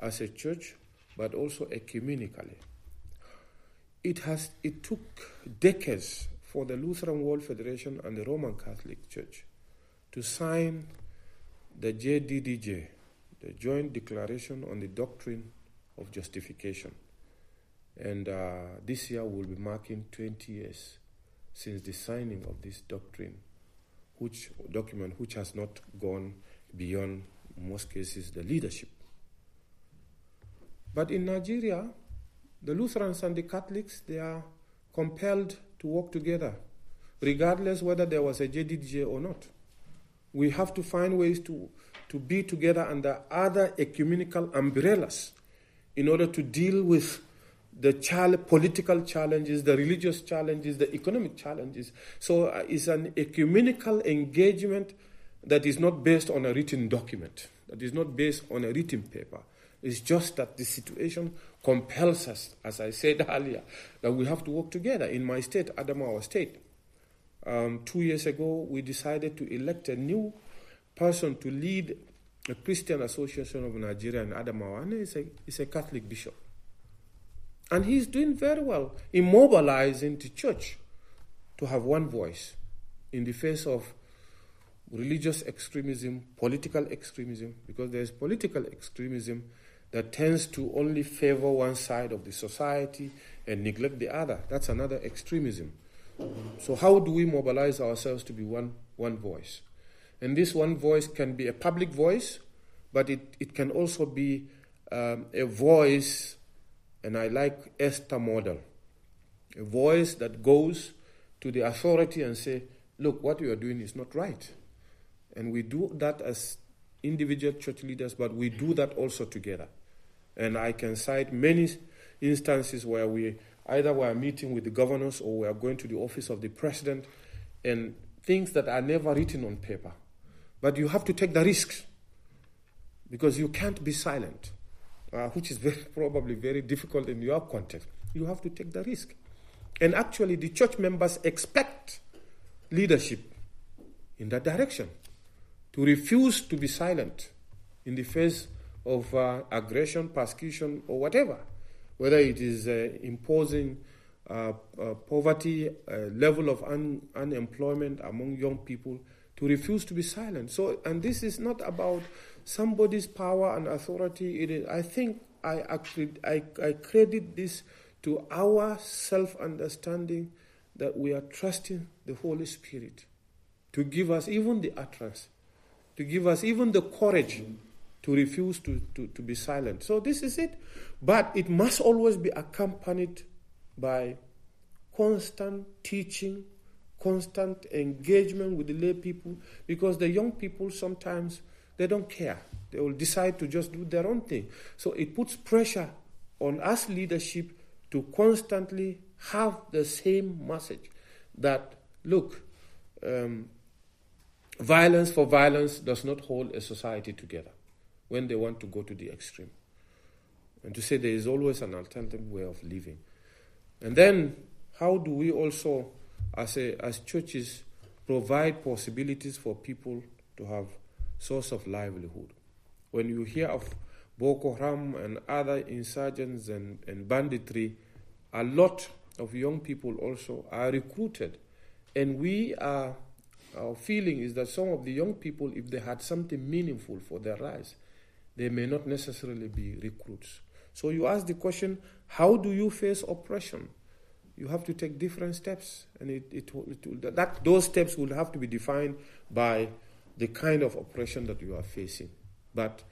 as a church, but also ecumenically. It has it took decades for the Lutheran World Federation and the Roman Catholic Church to sign the JDDJ, the Joint Declaration on the Doctrine of Justification. And uh, this year we'll be marking 20 years since the signing of this doctrine, which document which has not gone beyond, in most cases, the leadership. But in Nigeria, the Lutherans and the Catholics, they are compelled to work together, regardless whether there was a JDDJ or not. We have to find ways to, to be together under other ecumenical umbrellas in order to deal with the political challenges, the religious challenges, the economic challenges. So uh, it's an ecumenical engagement that is not based on a written document, that is not based on a written paper. It's just that the situation compels us, as I said earlier, that we have to work together. In my state, Adamawa State, um, two years ago, we decided to elect a new person to lead the Christian Association of Nigeria in Adamawa, and he's a, he's a Catholic bishop. And he's doing very well in mobilizing the church to have one voice in the face of religious extremism, political extremism, because there's political extremism that tends to only favor one side of the society and neglect the other. That's another extremism. So, how do we mobilize ourselves to be one, one voice? And this one voice can be a public voice, but it, it can also be um, a voice And I like Esther model, a voice that goes to the authority and say, look, what you are doing is not right. And we do that as individual church leaders, but we do that also together. And I can cite many instances where we either were meeting with the governors or we are going to the office of the president and things that are never written on paper. But you have to take the risks because you can't be silent, uh, which is very, probably very difficult in your context. You have to take the risk. And actually, the church members expect leadership in that direction to refuse to be silent in the face of uh, aggression, persecution, or whatever, whether it is uh, imposing uh, uh poverty, level of un- unemployment among young people, to refuse to be silent. So, and this is not about somebody's power and authority. It is, I think I, I, I credit this to our self understanding that we are trusting the Holy Spirit to give us even the utterance, to give us even the courage to refuse to, to, to be silent. So, this is it. But it must always be accompanied by constant teaching, constant engagement with the lay people, because the young people sometimes they don't care. They will decide to just do their own thing. So it puts pressure on us leadership to constantly have the same message that look, um, violence for violence does not hold a society together when they want to go to the extreme. And to say there is always an alternative way of living. And then, how do we also, as, a, as churches, provide possibilities for people to have source of livelihood? When you hear of Boko Haram and other insurgents and, and banditry, a lot of young people also are recruited. And we are, our feeling is that some of the young people, if they had something meaningful for their lives, they may not necessarily be recruits. So you ask the question, how do you face oppression? You have to take different steps, and it, it, it, that those steps will have to be defined by the kind of oppression that you are facing. But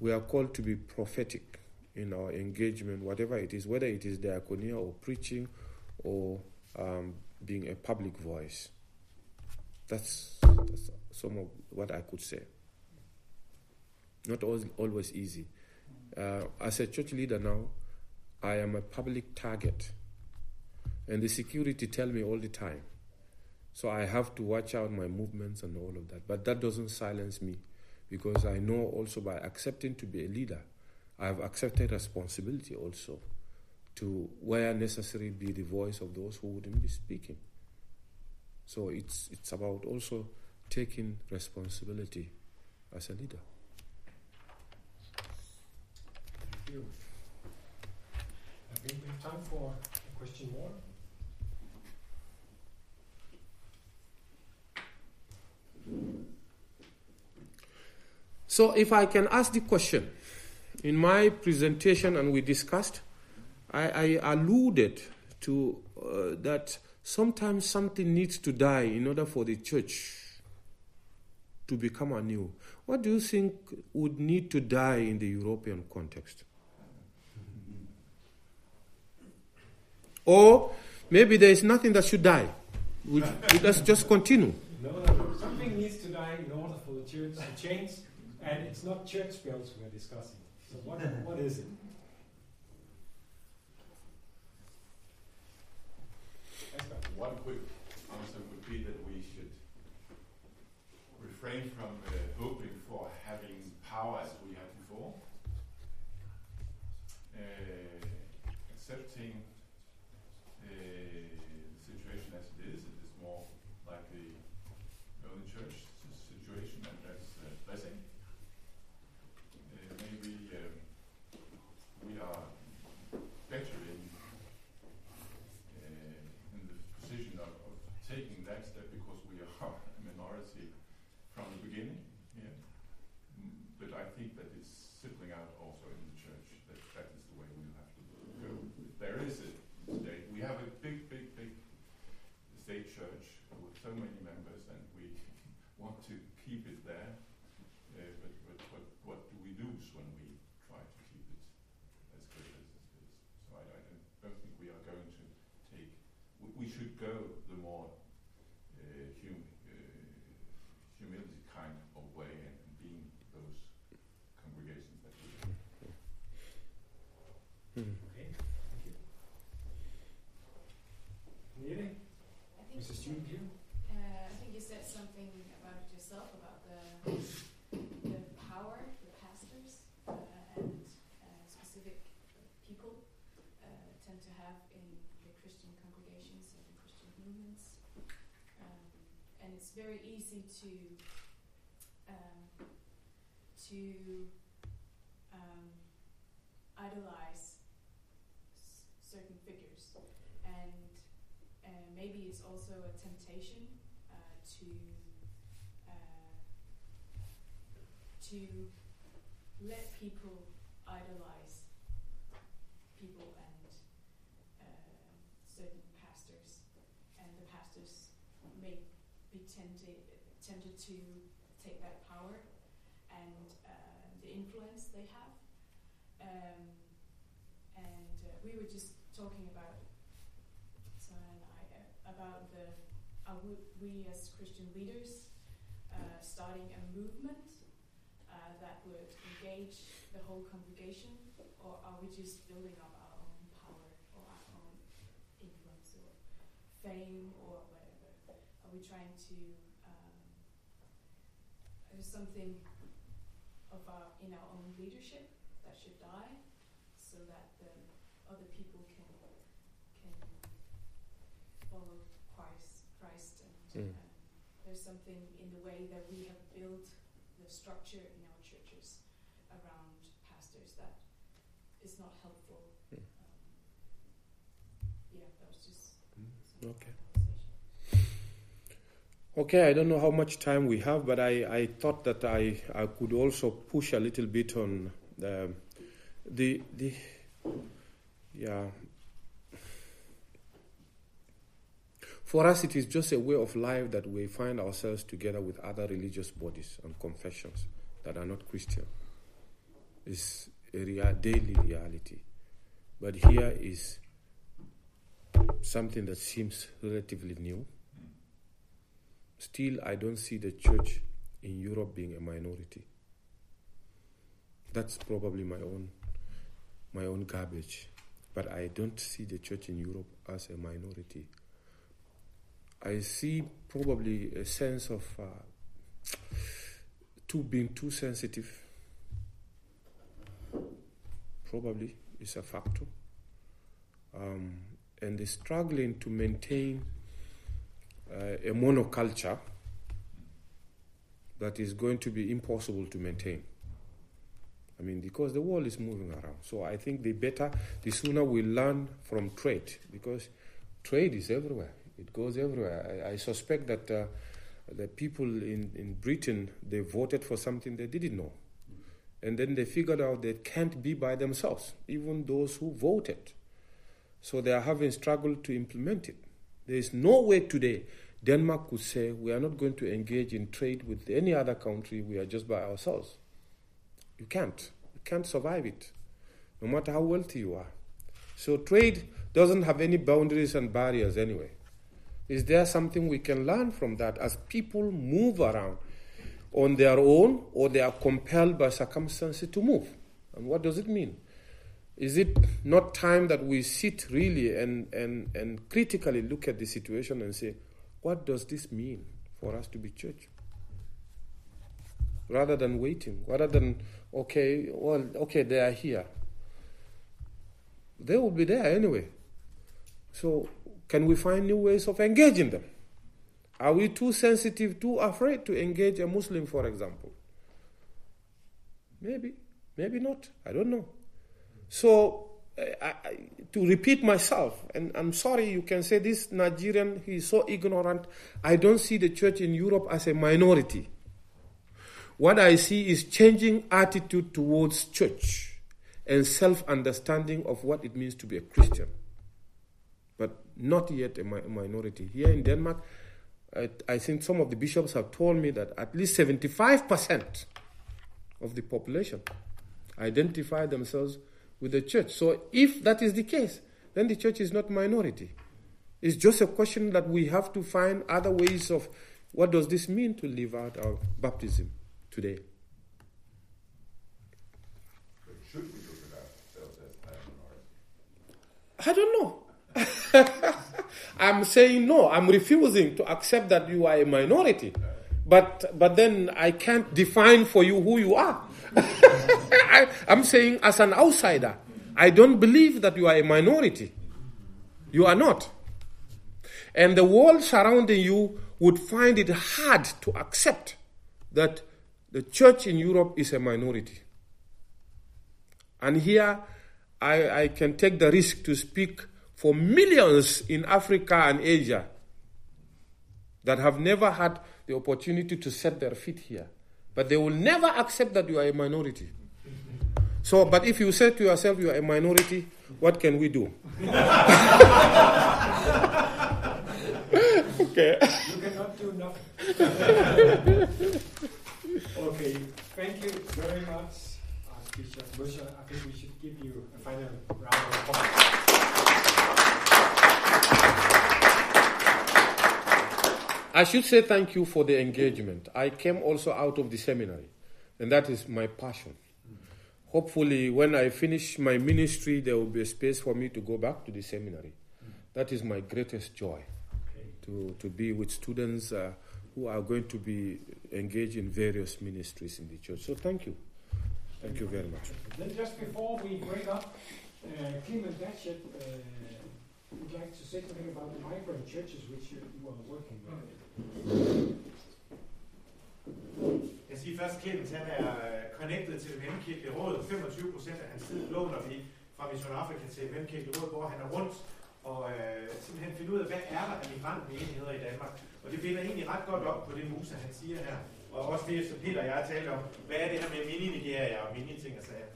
we are called to be prophetic in our engagement, whatever it is, whether it is diaconia or preaching or um, being a public voice. That's, that's some of what I could say. Not always, easy. Uh, as a church leader now, I am a public target. And the security tell me all the time. So I have to watch out my movements and all of that. But that doesn't silence me because I know also by accepting to be a leader, I have accepted responsibility also to, where necessary, be the voice of those who wouldn't be speaking. So it's, it's about also taking responsibility as a leader. You. I think we have time for a question more. So, if I can ask the question, in my presentation, and we discussed, I, I alluded to uh, that sometimes something needs to die in order for the church to become anew. What do you think would need to die in the European context? Or maybe there is nothing that should die. We, let's just continue. No, no, something needs to die in order for the church to change and it's not church bells we're discussing. So what, what is it? One quick answer would be that we should refrain from uh, people uh, tend to have in the Christian congregations and the Christian movements, um, and it's very easy to um, to um, idolize certain figures. And uh, maybe it's also a temptation uh, to uh, to let people idolize people and uh, certain pastors, and the pastors may be tempted tempted to take that power and uh, the influence they have. Um, and uh, we were just talking about Sarah and I uh, about the are we, we as Christian leaders uh, starting a movement uh, that would engage the whole congregation, or are we just building up our own power or our own influence or fame or whatever? Are we trying to um, there's something of our in our own leadership that should die, so that the other people can can follow Christ, Christ and Mm. um, there's something in the way that we have built the structure in our churches around pastors that is not helpful. Mm. Um, yeah, that was just Mm, some okay. Okay, I don't know how much time we have, but I, I thought that I, I could also push a little bit on the the, the yeah. For us, it is just a way of life that we find ourselves together with other religious bodies and confessions that are not Christian. It's a real, daily reality. But here is something that seems relatively new. Still, I don't see the church in Europe being a minority. That's probably my own, my own garbage. But I don't see the church in Europe as a minority. I see probably a sense of uh, too being too sensitive. Probably is a factor, um, and the struggling to maintain uh, a monoculture that is going to be impossible to maintain. I mean, because the world is moving around. So I think the better, the sooner we learn from trade, because trade is everywhere. It goes everywhere. I, I suspect that uh, the people in, in Britain, they voted for something they didn't know. And then they figured out they can't be by themselves, even those who voted. So they are having struggled to implement it. There is no way today Denmark could say we are not going to engage in trade with any other country, we are just by ourselves. You can't. You can't survive it, no matter how wealthy you are. So trade doesn't have any boundaries and barriers anyway. Is there something we can learn from that as people move around on their own or they are compelled by circumstances to move? And what does it mean? Is it not time that we sit really and, and, and critically look at the situation and say, what does this mean for us to be church? Rather than waiting, rather than, okay, well, okay, they are here. They will be there anyway. So, can we find new ways of engaging them? Are we too sensitive, too afraid to engage a Muslim, for example? Maybe, maybe not. I don't know. So, I, to repeat myself, and I'm sorry you can say this Nigerian, he is so ignorant. I don't see the church in Europe as a minority. What I see is changing attitude towards church and self understanding of what it means to be a Christian. But not yet a, mi- minority. Here in Denmark, I, I think some of the bishops have told me that at least 75% of the population identify themselves with the church. So if that is the case, then the church is not minority. It's just a question that we have to find other ways of what does this mean to live out our baptism today. Should we look at ourselves as? I don't know. I'm saying no. I'm refusing to accept that you are a minority. But but then I can't define for you who you are. I, I'm saying as an outsider, I don't believe that you are a minority. You are not. And the world surrounding you would find it hard to accept that the church in Europe is a minority. And here I, I can take the risk to speak for millions in Africa and Asia that have never had the opportunity to set their feet here. But they will never accept that you are a minority. So, but if you say to yourself you are a minority, what can we do? okay. You cannot do nothing. okay, thank you very much, uh, Archbishop Musa. I think we should give you a final round of applause. I should say thank you for the engagement. I came also out of the seminary, and that is my passion. Hopefully, when I finish my ministry, there will be a space for me to go back to the seminary. That is my greatest joy to, to be with students uh, who are going to be engaged in various ministries in the church. So, thank you. Thank you very much. Then just before we break up, uh, Clement Datchet uh, would like to say something about the migrant churches which you, you are working with. Jeg siger først, Clemens han er øh, connected til det mellemkirkelige råd. 25 procent af hans tid låner vi fra Mission Afrika til mellemkirkelige råd, hvor han er rundt og øh, simpelthen finde ud af, hvad er der af migrantmenigheder i Danmark. Og det binder egentlig ret godt op på det Musa, han siger her. Og også det, som Peter og jeg har talt om. Hvad er det her med mini-Nigeria og mini-ting og sager?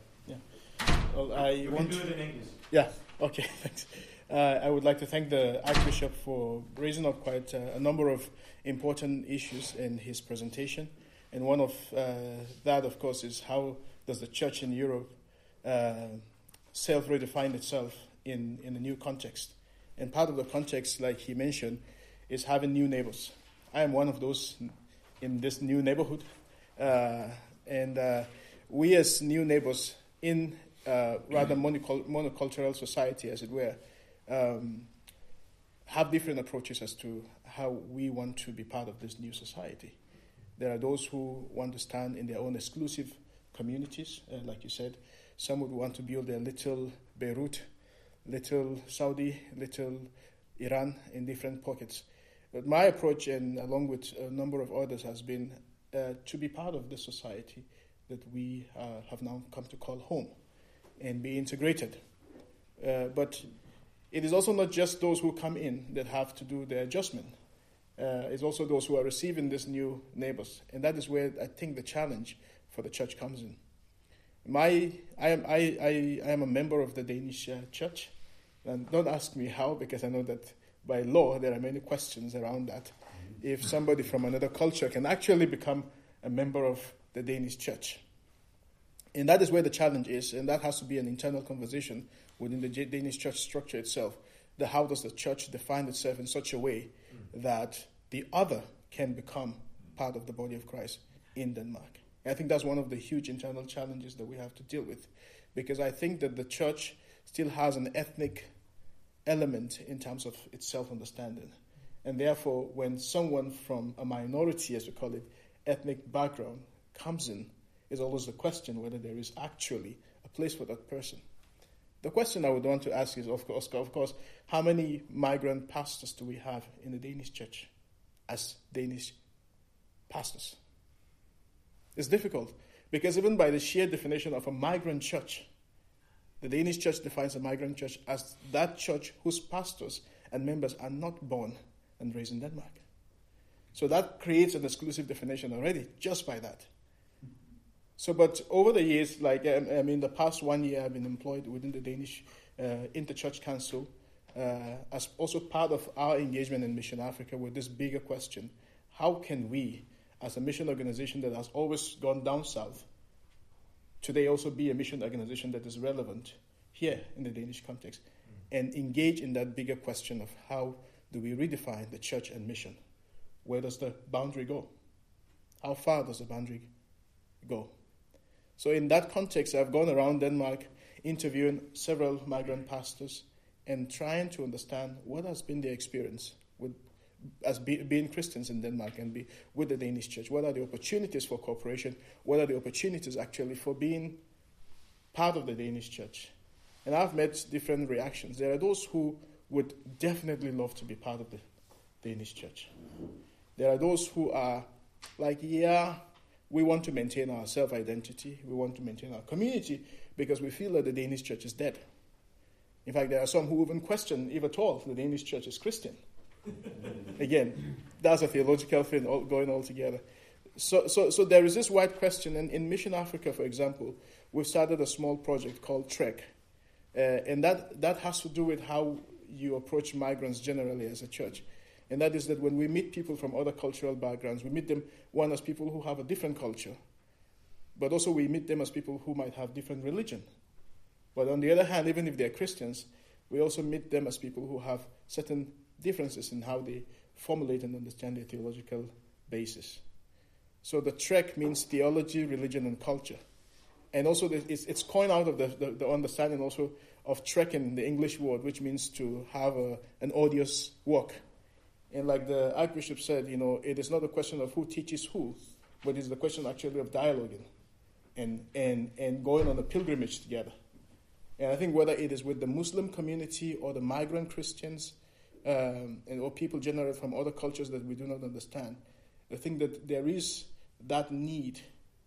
Well, I You can want. do it in English. Yeah. Okay. Thanks. Uh, I would like to thank the Archbishop for raising up quite uh, a number of important issues in his presentation, and one of uh, that, of course, is how does the Church in Europe uh, self-redefine itself in in a new context. And part of the context, like he mentioned, is having new neighbors. I am one of those in this new neighborhood, uh, and uh, we as new neighbors in uh, rather monocul- monocultural society, as it were, um, have different approaches as to how we want to be part of this new society. There are those who want to stand in their own exclusive communities, uh, like you said. Some would want to build their little Beirut, little Saudi, little Iran in different pockets. But my approach, and along with a number of others, has been uh, to be part of the society that we uh, have now come to call home and be integrated. Uh, but it is also not just those who come in that have to do the adjustment. Uh, it's also those who are receiving these new neighbors, and that is where I think the challenge for the church comes in. My, I am, I, I, I am a member of the Danish uh, church, and don't ask me how, because I know that by law there are many questions around that. If somebody from another culture can actually become a member of the Danish church. And that is where the challenge is, and that has to be an internal conversation within the Danish church structure itself. The how does the church define itself in such a way that the other can become part of the body of Christ in Denmark? And I think that's one of the huge internal challenges that we have to deal with, because I think that the church still has an ethnic element in terms of its self understanding. And therefore, when someone from a minority, as we call it, ethnic background comes in, is always the question whether there is actually a place for that person. The question I would want to ask is, of course, of course, how many migrant pastors do we have in the Danish church as Danish pastors? It's difficult because even by the sheer definition of a migrant church, the Danish church defines a migrant church as that church whose pastors and members are not born and raised in Denmark. So that creates an exclusive definition already, just by that. So, but over the years, like I mean, the past one year, I've been employed within the Danish uh, Interchurch Council uh, as also part of our engagement in Mission Africa with this bigger question: How can we, as a mission organization that has always gone down south, today also be a mission organization that is relevant here in the Danish context, and engage in that bigger question of how do we redefine the church and mission? Where does the boundary go? How far does the boundary go? So, in that context, I've gone around Denmark interviewing several migrant pastors and trying to understand what has been their experience with as be, being Christians in Denmark and be with the Danish church. What are the opportunities for cooperation? What are the opportunities actually for being part of the Danish church? And I've met different reactions. There are those who would definitely love to be part of the Danish church. There are those who are like, yeah, we want to maintain our self identity, we want to maintain our community because we feel that the Danish church is dead. In fact, there are some who even question, if at all, the Danish church is Christian. Again, that's a theological thing all, going all together. So, so, so there is this wide question, and in Mission Africa, for example, we've started a small project called Trek, uh, and that, that has to do with how you approach migrants generally as a church. And that is that when we meet people from other cultural backgrounds, we meet them, one, as people who have a different culture, but also we meet them as people who might have different religion. But on the other hand, even if they're Christians, we also meet them as people who have certain differences in how they formulate and understand their theological basis. So the trek means theology, religion, and culture. And also, it's, it's coined out of the, the, the understanding also of trekking, the English word, which means to have a, an odious walk. And like the Archbishop said, you know, it is not a question of who teaches who, but it's the question actually of dialoguing and, and, and going on a pilgrimage together. And I think whether it is with the Muslim community or the migrant Christians, um, and, or people generally from other cultures that we do not understand, I think that there is that need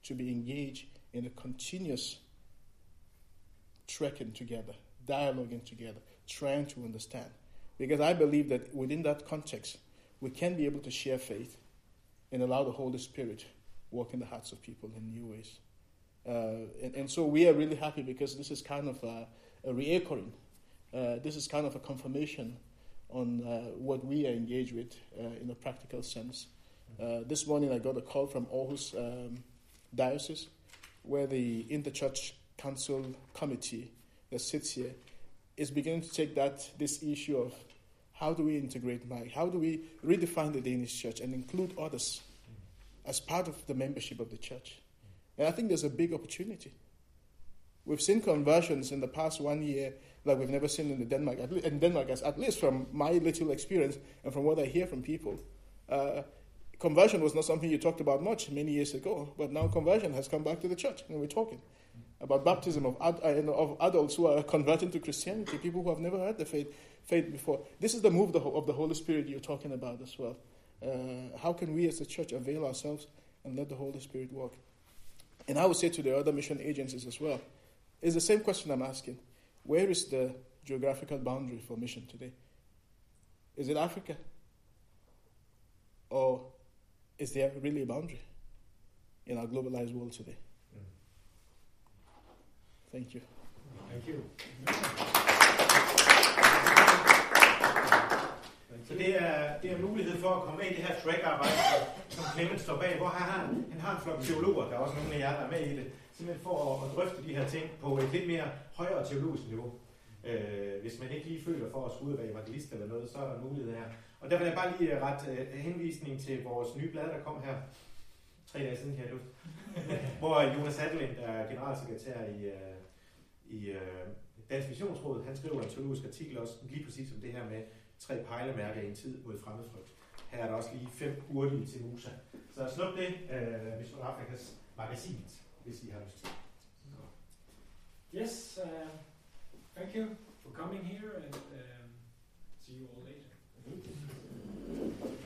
to be engaged in a continuous trekking together, dialoguing together, trying to understand. Because I believe that within that context, we can be able to share faith and allow the Holy Spirit work in the hearts of people in new ways. Uh, and, and, so we are really happy because this is kind of a, a reoccurring. Uh, this is kind of a confirmation on uh, what we are engaged with uh, in a practical sense. Uh, this morning I got a call from Aarhus um, Diocese where the Interchurch Council Committee that sits here is beginning to take that this issue of how do we integrate Mike? How do we redefine the Danish church and include others as part of the membership of the church? And I think there's a big opportunity. We've seen conversions in the past one year like we've never seen in Denmark. In Denmark, at least from my little experience and from what I hear from people, uh, conversion was not something you talked about much many years ago, but now conversion has come back to the church, and we're talking about baptism of, ad, uh, of adults who are converting to Christianity, people who have never heard the faith, faith before. This is the move of the Holy Spirit you're talking about as well. Uh, how can we as a church avail ourselves and let the Holy Spirit work? And I would say to the other mission agencies as well, it's the same question I'm asking. Where is the geographical boundary for mission today? Is it Africa? Or is there really a boundary in our globalized world today? Mm. Thank you. Thank you. Så det er, det er mulighed for at komme med i det her track-arbejde, som Clement står bag, hvor han har, han har en flok teologer, der er også nogle af jer, der er med i det, simpelthen for at, at drøfte de her ting på et lidt mere højere teologisk niveau. Øh, hvis man ikke lige føler for at skulle ud og være evangelist eller noget, så er der mulighed her. Og der vil jeg bare lige rette uh, henvisning til vores nye blad, der kom her tre dage siden, her hvor Jonas Adelind, der er generalsekretær i, uh, i uh, Dansk Missionsråd, han skriver en teologisk artikel også lige præcis om det her med tre pejlemærker i en tid mod fremmedfrygt. Her er der også lige fem hurtige til Musa. Så snup det, uh, Mission Afrikas magasinet, hvis I har lyst til. Yes, uh, thank you for coming here and um, see you all later. Mm -hmm.